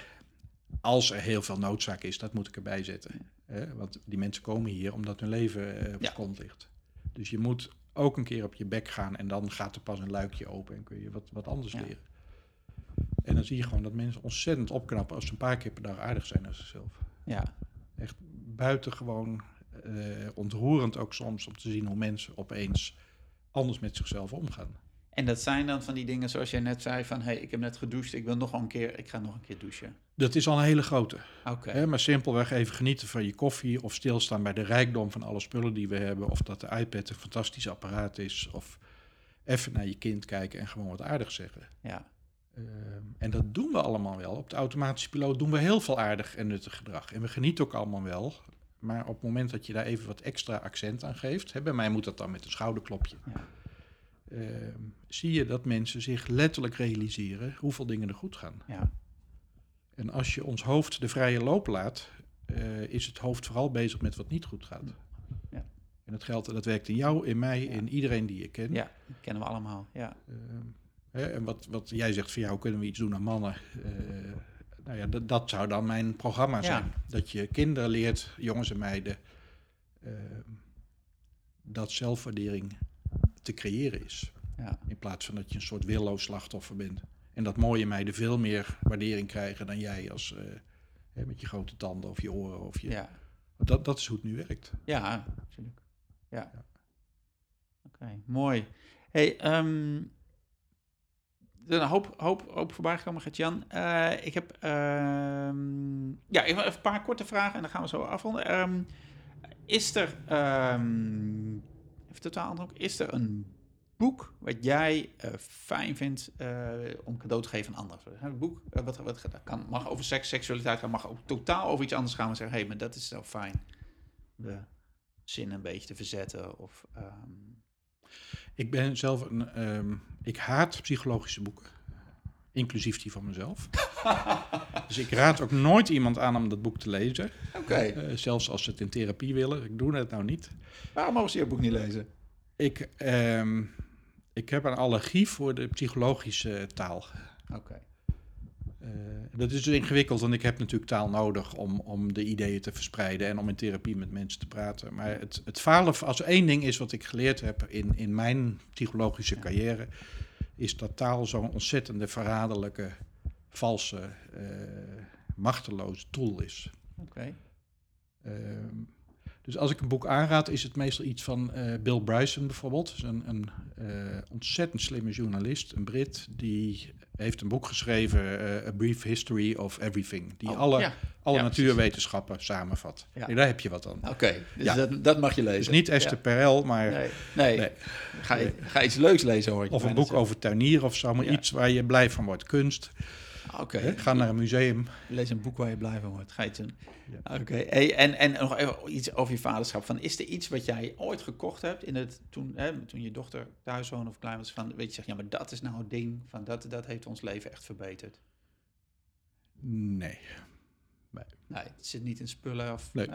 als er heel veel noodzaak is, dat moet ik erbij zetten. Hè? Want die mensen komen hier omdat hun leven eh, op Ja. de kont ligt. Dus je moet ook een keer op je bek gaan en dan gaat er pas een luikje open en kun je wat, wat anders Ja. leren. En dan zie je gewoon dat mensen ontzettend opknappen als ze een paar keer per dag aardig zijn naar zichzelf. Ja, Echt buitengewoon eh ontroerend ook soms om te zien hoe mensen opeens anders met zichzelf omgaan. en dat zijn dan van die dingen zoals jij net zei van... hé, hey, ik heb net gedoucht, ik wil nog een keer, ik ga nog een keer douchen. Dat is al een hele grote. Oké, maar simpelweg even genieten van je koffie of stilstaan bij de rijkdom van alle spullen die we hebben. Of dat de iPad een fantastisch apparaat is. Of even naar je kind kijken en gewoon wat aardig zeggen. ja, Ehm, en dat doen we allemaal wel. Op de automatische piloot doen we heel veel aardig en nuttig gedrag. En we genieten ook allemaal wel. Maar op het moment dat je daar even wat extra accent aan geeft, hè, bij mij moet dat dan met een schouderklopje, ja, ehm, zie je dat mensen zich letterlijk realiseren hoeveel dingen er goed gaan. ja, En als je ons hoofd de vrije loop laat, eh, is het hoofd vooral bezig met wat niet goed gaat. Ja. En dat geldt, dat werkt in jou, in mij, in iedereen die je kent. ja, dat kennen we allemaal, ja. Ehm, hè, en wat, wat jij zegt, van jou kunnen we iets doen aan mannen. Eh, nou ja, dat, dat zou dan mijn programma Ja. zijn. Dat je kinderen leert, jongens en meiden, ehm, dat zelfwaardering te creëren is. ja. In plaats van dat je een soort willoos slachtoffer bent. En dat mooie meiden veel meer waardering krijgen dan jij als eh, hè, met je grote tanden of je oren. Of je, Ja, dat, dat is hoe het nu werkt. ja, natuurlijk. Ja. Ja. Oké, mooi. hey, zijn een hoop, hoop, hoop voorbij gekomen, Gert-Jan. Eh, ik heb ehm, ja, even een paar korte vragen en dan gaan we zo afronden. Ehm, is er, ehm, even totaal ook, is er een boek wat jij eh, fijn vindt eh, om cadeau te geven aan anderen? Een boek wat, wat dat kan, mag over seks, seksualiteit gaan, mag ook totaal over iets anders gaan. Maar zeggen, hé, hey, maar dat is zo fijn. De zin een beetje te verzetten of... Ik ben zelf een. ehm, ik haat psychologische boeken. Inclusief die van mezelf. dus ik raad ook nooit iemand aan om dat boek te lezen. Oké, eh, zelfs als ze het in therapie willen. Ik doe het nou niet. waarom mogen ze je boek niet lezen? Ik, ehm, ik heb een allergie voor de psychologische taal. Oké, dat is dus ingewikkeld, want ik heb natuurlijk taal nodig om, om de ideeën te verspreiden en om in therapie met mensen te praten. Maar het, het falen, als één ding is wat ik geleerd heb in, in mijn psychologische carrière, is dat taal zo'n ontzettende verraderlijke, valse, eh, machteloze tool is. oké. Ehm, dus als ik een boek aanraad, is het meestal iets van eh, Bill Bryson bijvoorbeeld. Een, een eh, ontzettend slimme journalist, een Brit, die heeft een boek geschreven, eh, A Brief History of Everything, die Oh, alle, ja, alle ja, natuurwetenschappen samenvat. Ja. Daar heb je wat aan. Oké, dus Ja. dat, dat mag je lezen. Dus niet Esther. Perel, maar Nee, nee. Nee. Ga, je, ga iets leuks lezen hoor ik of een boek over tuinieren of zo, maar iets waar je blij van wordt. Kunst. Oké, Hè? Ga naar een museum. lees een boek waar je blij van wordt. Ga je doen. Ja. Oké, hey, en, en nog even iets over je vaderschap. Van, is er iets wat jij ooit gekocht hebt in het, toen, hè, toen je dochter thuis woonde of klein was? Van, weet je, zeg, ja, maar dat is nou het ding. Van, dat, dat heeft ons leven echt verbeterd. Nee. Nee, het zit niet in spullen of... Nee.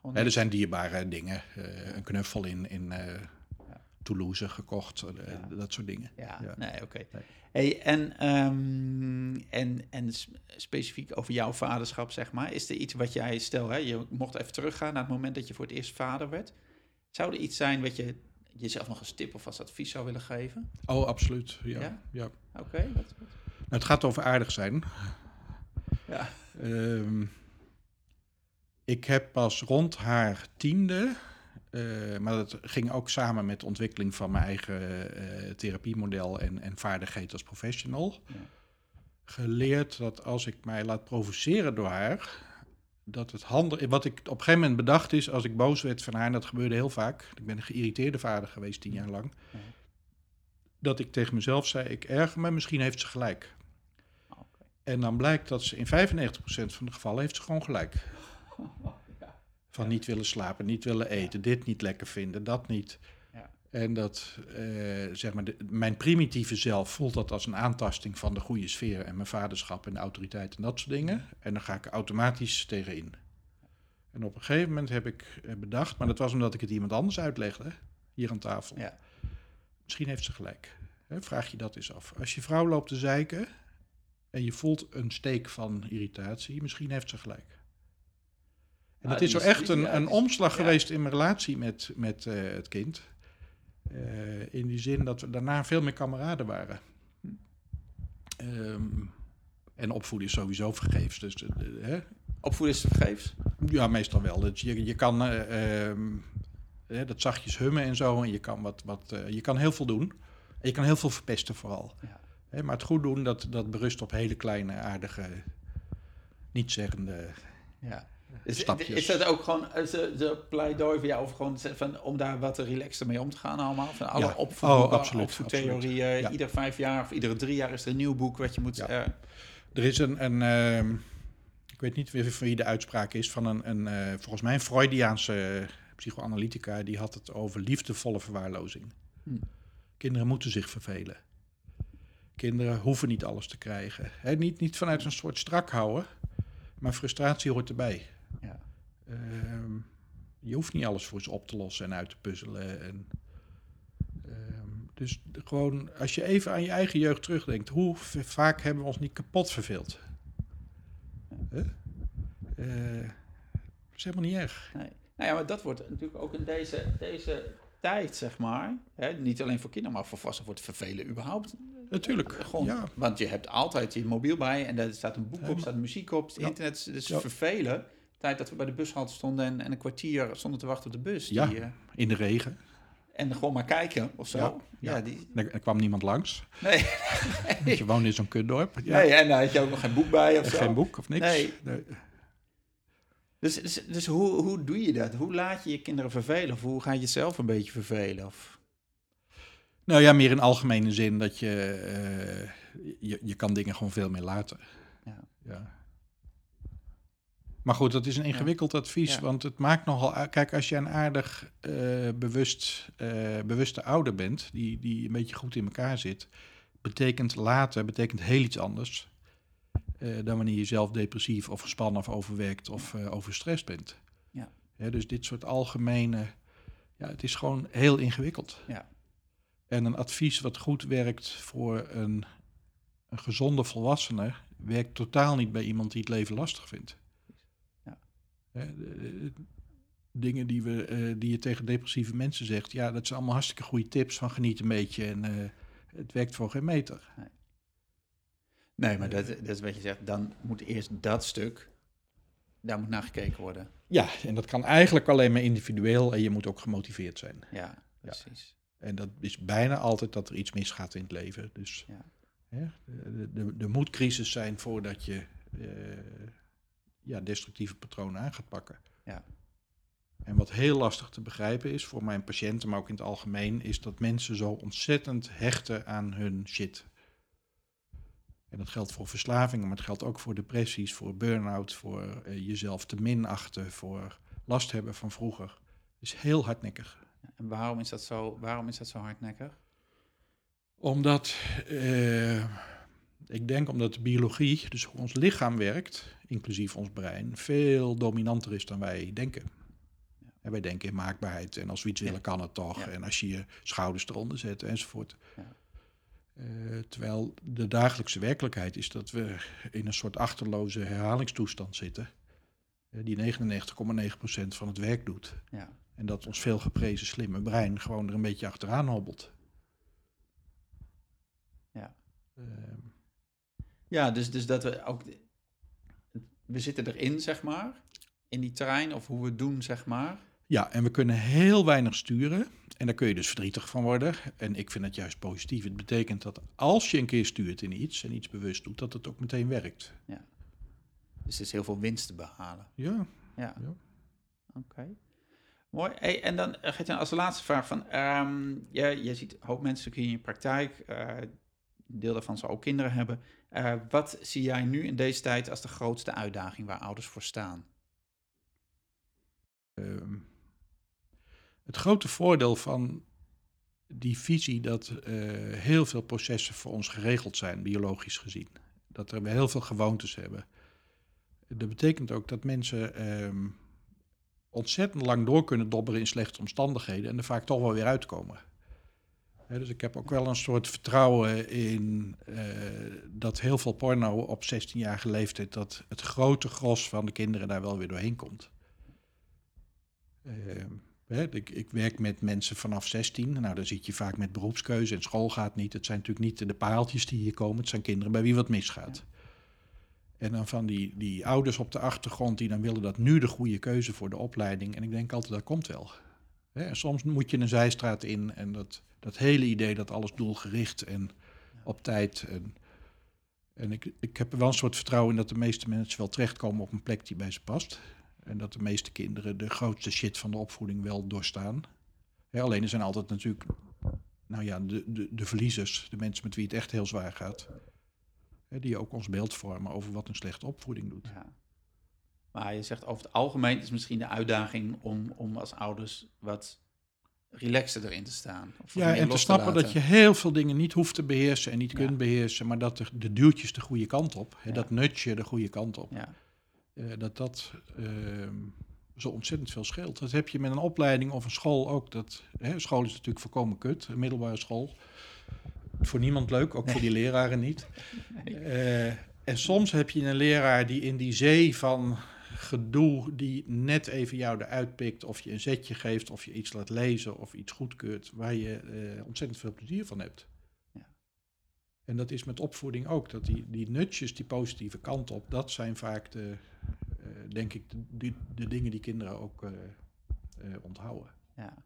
gewoon er zijn dierbare dingen. Eh, een knuffel in, in eh. Toulouse gekocht. eh, Ja. Dat soort dingen. Ja, Ja. nee, oké. Nee. Hey, en, ehm, en, en specifiek over jouw vaderschap, zeg maar. Is er iets wat jij, stel, hè, je mocht even teruggaan naar het moment dat je voor het eerst vader werd. Zou er iets zijn wat je jezelf nog een tip of als advies zou willen geven? Oh, absoluut. Ja. Ja? Ja? Oké, wat, wat? Nou, het gaat over aardig zijn. Ja. Ehm, ik heb pas rond haar tiende, eh, maar dat ging ook samen met de ontwikkeling van mijn eigen eh, therapiemodel en, en vaardigheid als professional, Ja. geleerd dat als ik mij laat provoceren door haar, dat het handig Wat ik op een gegeven moment bedacht is, als ik boos werd van haar, en dat gebeurde heel vaak, ik ben een geïrriteerde vader geweest tien jaar lang, Ja. dat ik tegen mezelf zei, ik erger me, misschien heeft ze gelijk. Ah. En dan blijkt dat ze in 95% van de gevallen heeft ze gewoon gelijk. Van niet willen slapen, niet willen eten, dit niet lekker vinden, dat niet. Ja. En dat, eh, zeg maar, de- mijn primitieve zelf voelt dat als een aantasting van de goede sfeer en mijn vaderschap en de autoriteit en dat soort dingen. En dan ga ik er automatisch tegenin. En op een gegeven moment heb ik eh, bedacht, maar dat was omdat ik het iemand anders uitlegde, hier aan tafel. Ja. Misschien heeft ze gelijk. Hè, vraag je dat eens af. Als je vrouw loopt te zeiken en je voelt een steek van irritatie, misschien heeft ze gelijk. En dat is zo echt een, een omslag geweest in mijn relatie met, met eh, het kind. Eh, in die zin dat we daarna veel meer kameraden waren. Hm. Ehm, En opvoeden is sowieso vergeefs. Dus, eh, hè? Opvoeden is vergeefs? Ja, meestal wel. Dus je, je kan uh, dat zachtjes hummen en zo. En je kan, wat, wat, uh, je kan heel veel doen. En je kan heel veel verpesten vooral. Ja. maar het goed doen, dat, dat berust op hele kleine, aardige, niet zeggende ja. Is, is dat ook gewoon de pleidooi voor jou of gewoon van, om daar wat relaxter mee om te gaan allemaal? Van alle ja. oh, absoluut, opvoedtheorieën. Ja. Ieder vijf jaar of iedere drie jaar is er een nieuw boek wat je moet... Ja. Uh, er is een, een uh, ik weet niet wie, wie de uitspraak is, van een, een uh, volgens mij een Freudiaanse psychoanalytica, die had het over liefdevolle verwaarlozing. Hm. Kinderen moeten zich vervelen. Kinderen hoeven niet alles te krijgen. He, niet, niet vanuit een soort strak houden, maar frustratie hoort erbij. Ja. Uh, je hoeft niet alles voor ze op te lossen en uit te puzzelen. En, uh, dus gewoon, als je even aan je eigen jeugd terugdenkt, hoe vaak hebben we ons niet kapot verveeld? Huh? Uh, dat is helemaal niet erg. Nee. Nou ja, maar dat wordt natuurlijk ook in deze, deze tijd, zeg maar. Hè, niet alleen voor kinderen, maar voor volwassenen wordt vervelen überhaupt. Natuurlijk. Gewoon, ja. Want je hebt altijd je mobiel bij en er staat een boek op, staat muziek op, het internet. Dus ja. vervelen. Tijd dat we bij de bushalte stonden en, en een kwartier stonden te wachten op de bus. Ja, die, uh, in de regen. En gewoon maar kijken of zo. Ja, ja. die... er, kwam niemand langs. Nee. je woonde in zo'n kutdorp. Ja. Nee, en dan had je ook nog geen boek bij of zo. Geen boek of niks. Nee. nee. Dus, dus, dus, hoe, hoe doe je dat? Hoe laat je je kinderen vervelen? Of hoe ga je jezelf een beetje vervelen? Of... Nou ja, meer in algemene zin dat je, uh, je, je kan dingen gewoon veel meer laten. Ja. ja. Maar goed, dat is een ingewikkeld advies, want het maakt nogal... Kijk, als je een aardig uh, bewust, uh, bewuste ouder bent, die, die een beetje goed in elkaar zit, betekent laten, betekent heel iets anders uh, dan wanneer je zelf depressief of gespannen of overwerkt of overstrest bent. Ja. dus dit soort algemene, ja, het is gewoon heel ingewikkeld. Ja. En een advies wat goed werkt voor een, een gezonde volwassene, werkt totaal niet bij iemand die het leven lastig vindt. De, dingen die, we, uh, die je tegen depressieve mensen zegt, ja, dat zijn allemaal hartstikke goede tips van geniet een beetje en het werkt voor geen meter. Nee. Nee, maar dat, dat is wat je zegt. Dan moet eerst dat stuk, daar moet naar gekeken worden. Ja, en dat kan eigenlijk alleen maar individueel en je moet ook gemotiveerd zijn. Ja, precies. En dat is bijna altijd dat er iets misgaat in het leven. Dus ja. hè, de moet crisis zijn voordat je uh, ja, destructieve patronen aan gaat pakken. Ja. En wat heel lastig te begrijpen is voor mijn patiënten, maar ook in het algemeen, is dat mensen zo ontzettend hechten aan hun shit. En dat geldt voor verslavingen, maar het geldt ook voor depressies, voor burn-out, voor uh, jezelf te minachten, voor last hebben van vroeger. Het is heel hardnekkig. En waarom is dat zo, waarom is dat zo hardnekkig? Omdat, uh, ik denk omdat de biologie, dus hoe ons lichaam werkt, inclusief ons brein, veel dominanter is dan wij denken. En wij denken in maakbaarheid en als we iets willen kan het toch. Ja. En als je je schouders eronder zet enzovoort. Ja. Uh, terwijl de dagelijkse werkelijkheid is dat we in een soort achterloze herhalingstoestand zitten. Uh, die 99,9% van het werk doet. Ja. En dat ons veel geprezen slimme brein gewoon er een beetje achteraan hobbelt. Ja. Uh, ja, dus, dus dat we ook. We zitten erin, zeg maar. In die trein, of hoe we het doen, zeg maar. Ja, en we kunnen heel weinig sturen. En daar kun je dus verdrietig van worden. En ik vind het juist positief. Het betekent dat als je een keer stuurt in iets en iets bewust doet, dat het ook meteen werkt. Ja. Dus er is heel veel winst te behalen. Ja. Ja. ja. Oké. Mooi. Hey, en dan uh, je als laatste vraag van, um, je, je ziet een hoop mensen in je praktijk, uh, deel daarvan zal ook kinderen hebben. Uh, wat zie jij nu in deze tijd als de grootste uitdaging waar ouders voor staan? Um het grote voordeel van die visie dat uh, heel veel processen voor ons geregeld zijn, biologisch gezien. Dat we heel veel gewoontes hebben. Dat betekent ook dat mensen um, ontzettend lang door kunnen dobberen in slechte omstandigheden en er vaak toch wel weer uitkomen. Dus ik heb ook wel een soort vertrouwen in uh, dat heel veel porno op 16-jarige leeftijd, dat het grote gros van de kinderen daar wel weer doorheen komt. Uh, ik, ik, werk met mensen vanaf 16. Nou, dan zit je vaak met beroepskeuze en school gaat niet. Het zijn natuurlijk niet de paaltjes die hier komen. Het zijn kinderen bij wie wat misgaat. En dan van die, die ouders op de achtergrond die dan willen dat nu de goede keuze voor de opleiding. En ik denk altijd, dat komt wel. Hè, en soms moet je een zijstraat in en dat, dat hele idee dat alles doelgericht en op tijd. En, en ik, ik heb er wel een soort vertrouwen in dat de meeste mensen wel terechtkomen op een plek die bij ze past. En dat de meeste kinderen de grootste shit van de opvoeding wel doorstaan. Hè, alleen er zijn altijd natuurlijk, nou ja, de, de, de verliezers, de mensen met wie het echt heel zwaar gaat. Hè, die ook ons beeld vormen over wat een slechte opvoeding doet. Ja. Maar je zegt over het algemeen is misschien de uitdaging om, om als ouders wat relaxter erin te staan. Of Ja, en te snappen dat je heel veel dingen niet hoeft te beheersen en niet Ja. kunt beheersen, maar dat de, de duwtjes de goede kant op, hè, Ja. dat nutje de goede kant op, Ja, eh, dat dat ehm, zo ontzettend veel scheelt. Dat heb je met een opleiding of een school ook. Dat, hè, school is natuurlijk voorkomen kut, een middelbare school. Voor niemand leuk, ook voor die leraren niet. Eh, en soms heb je een leraar die in die zee van gedoe, die net even jou eruit pikt, of je een zetje geeft, of je iets laat lezen, of iets goedkeurt, waar je eh, ontzettend veel plezier van hebt. Ja. En dat is met opvoeding ook. Dat die, die nutjes, die positieve kant op, dat zijn vaak de, eh, denk ik, de, de, de dingen die kinderen ook eh, onthouden. ja.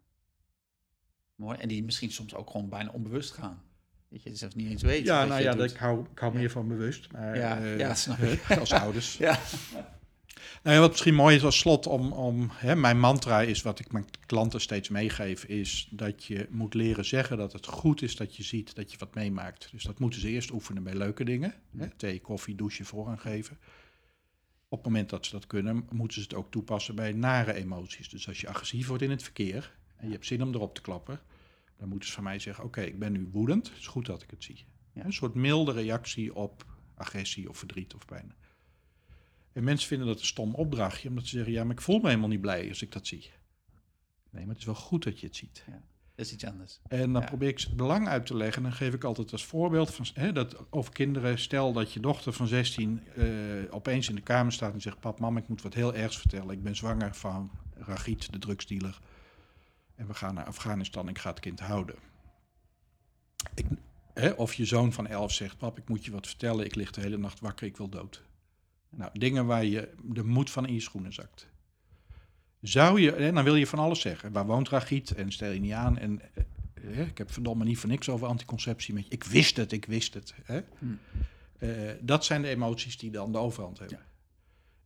Mooi. En die misschien soms ook gewoon bijna onbewust gaan. Dat je zelfs niet eens weet. Ja, nou ja, dat, ik hou, ik hou meer van bewust. Maar, Ja, ja, snap ik. Als ouders. Ja, Nou ja, wat misschien mooi is als slot om, om hè, mijn mantra is, wat ik mijn klanten steeds meegeef, is dat je moet leren zeggen dat het goed is dat je ziet dat je wat meemaakt. Dus dat moeten ze eerst oefenen bij leuke dingen. Hè, thee, koffie, douchen, voorrang geven. Op het moment dat ze dat kunnen, moeten ze het ook toepassen bij nare emoties. Dus als je agressief wordt in het verkeer en je hebt zin om erop te klappen, dan moeten ze van mij zeggen, oké, ik ben nu woedend, het is goed dat ik het zie. Ja. Een soort milde reactie op agressie of verdriet of pijn. En mensen vinden dat een stom opdrachtje, omdat ze zeggen, ja, maar ik voel me helemaal niet blij als ik dat zie. Nee, maar het is wel goed dat je het ziet. dat is iets anders. En dan Ja. probeer ik ze het belang uit te leggen. En dan geef ik altijd als voorbeeld van, hè, dat over kinderen. Stel dat je dochter van 16 eh, opeens in de kamer staat en zegt: Pap, mam, ik moet wat heel ergs vertellen. Ik ben zwanger van Ragit, de drugsdealer. En we gaan naar Afghanistan. Ik ga het kind houden. Ik, hè, of je zoon van 11 zegt: Pap, ik moet je wat vertellen. Ik lig de hele nacht wakker. Ik wil dood. Nou, dingen waar je de moed van in je schoenen zakt. Zou je, en dan wil je van alles zeggen. Waar woont Ragit? En stel je niet aan. En eh, ik heb verdomme niet voor niks over anticonceptie met je. Ik wist het, ik wist het. Hè? Hm. Eh, dat zijn de emoties die dan de overhand hebben. Ja.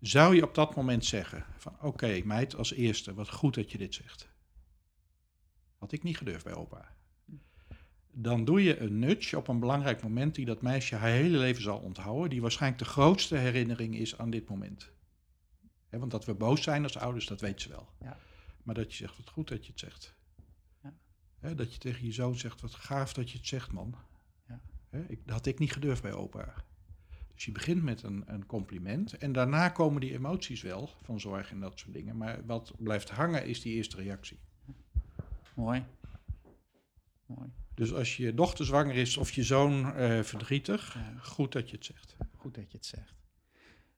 Zou je op dat moment zeggen van oké meid, als eerste, wat goed dat je dit zegt. Had ik niet gedurfd bij opa. Dan doe je een nudge op een belangrijk moment die dat meisje haar hele leven zal onthouden. Die waarschijnlijk de grootste herinnering is aan dit moment. Want dat we boos zijn als ouders, dat weet ze wel. Ja. Maar dat je zegt, wat goed dat je het zegt. Ja. Dat je tegen je zoon zegt, wat gaaf dat je het zegt, man. Ja. Ik, dat had ik niet gedurfd bij opa. Dus je begint met een, een compliment. En daarna komen die emoties wel, van zorg en dat soort dingen. Maar wat blijft hangen is die eerste reactie. Mooi. Mooi. Dus als je dochter zwanger is of je zoon eh, verdrietig, Ja. goed dat je het zegt. Goed dat je het zegt.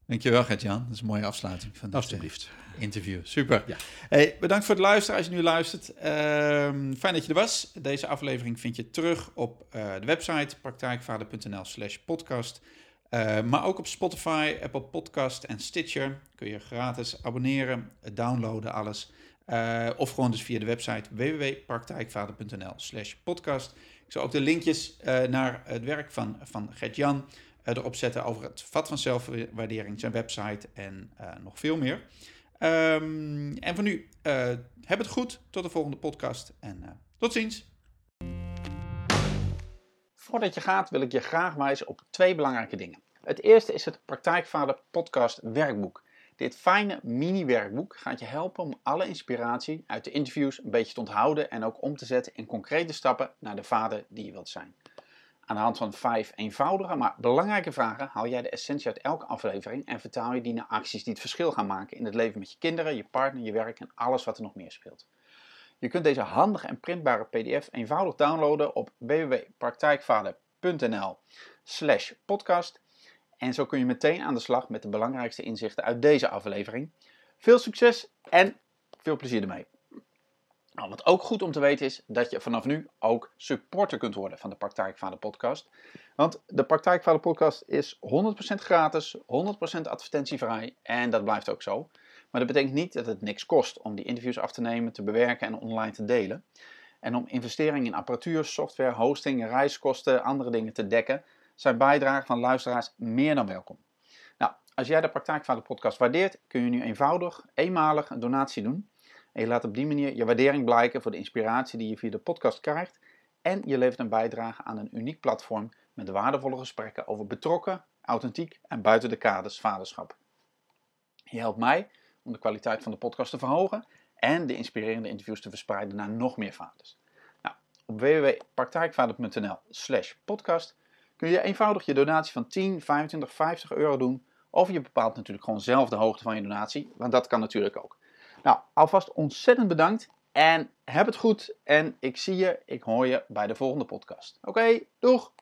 Dankjewel, Gert-Jan. Dat is een mooie afsluiting van dit Alsjeblieft. eh, interview. Super. Ja. Hey, bedankt voor het luisteren als je nu luistert. Ehm, fijn dat je er was. Deze aflevering vind je terug op eh, de website praktijkvader.nl slash podcast. Eh, maar ook op Spotify, Apple Podcast en Stitcher kun je gratis abonneren, downloaden, alles. Eh, of gewoon dus via de website www.praktijkvader.nl slash podcast. Ik zal ook de linkjes eh, naar het werk van, van Gert-Jan eh, erop zetten over het vat van zelfwaardering, zijn website en nog veel meer. Ehm, en voor nu, heb het goed. Tot de volgende podcast en tot ziens. Voordat je gaat wil ik je graag wijzen op twee belangrijke dingen. Het eerste is het Praktijkvader Podcast Werkboek. Dit fijne mini-werkboek gaat je helpen om alle inspiratie uit de interviews een beetje te onthouden en ook om te zetten in concrete stappen naar de vader die je wilt zijn. Aan de hand van vijf eenvoudige, maar belangrijke vragen haal jij de essentie uit elke aflevering en vertaal je die naar acties die het verschil gaan maken in het leven met je kinderen, je partner, je werk en alles wat er nog meer speelt. Je kunt deze handige en printbare PDF eenvoudig downloaden op www.praktijkvader.nl slash podcast. En zo kun je meteen aan de slag met de belangrijkste inzichten uit deze aflevering. Veel succes en veel plezier ermee. Nou, wat ook goed om te weten is dat je vanaf nu ook supporter kunt worden van de Praktijkvader podcast. Want de Praktijkvader podcast is 100% gratis, 100% advertentievrij en dat blijft ook zo. Maar dat betekent niet dat het niks kost om die interviews af te nemen, te bewerken en online te delen. En om investeringen in apparatuur, software, hosting, reiskosten, andere dingen te dekken, zijn bijdragen van luisteraars meer dan welkom. Nou, als jij de Praktijkvader podcast waardeert, kun je nu eenvoudig, eenmalig een donatie doen. En je laat op die manier je waardering blijken voor de inspiratie die je via de podcast krijgt. En je levert een bijdrage aan een uniek platform met waardevolle gesprekken over betrokken, authentiek en buiten de kaders vaderschap. Je helpt mij om de kwaliteit van de podcast te verhogen en de inspirerende interviews te verspreiden naar nog meer vaders. Nou, op www.praktijkvader.nl slash podcast kun je eenvoudig je donatie van 10, 25, 50 euro doen. Of je bepaalt natuurlijk gewoon zelf de hoogte van je donatie, want dat kan natuurlijk ook. Nou, alvast ontzettend bedankt en heb het goed. En ik zie je, ik hoor je bij de volgende podcast. Oké, doeg!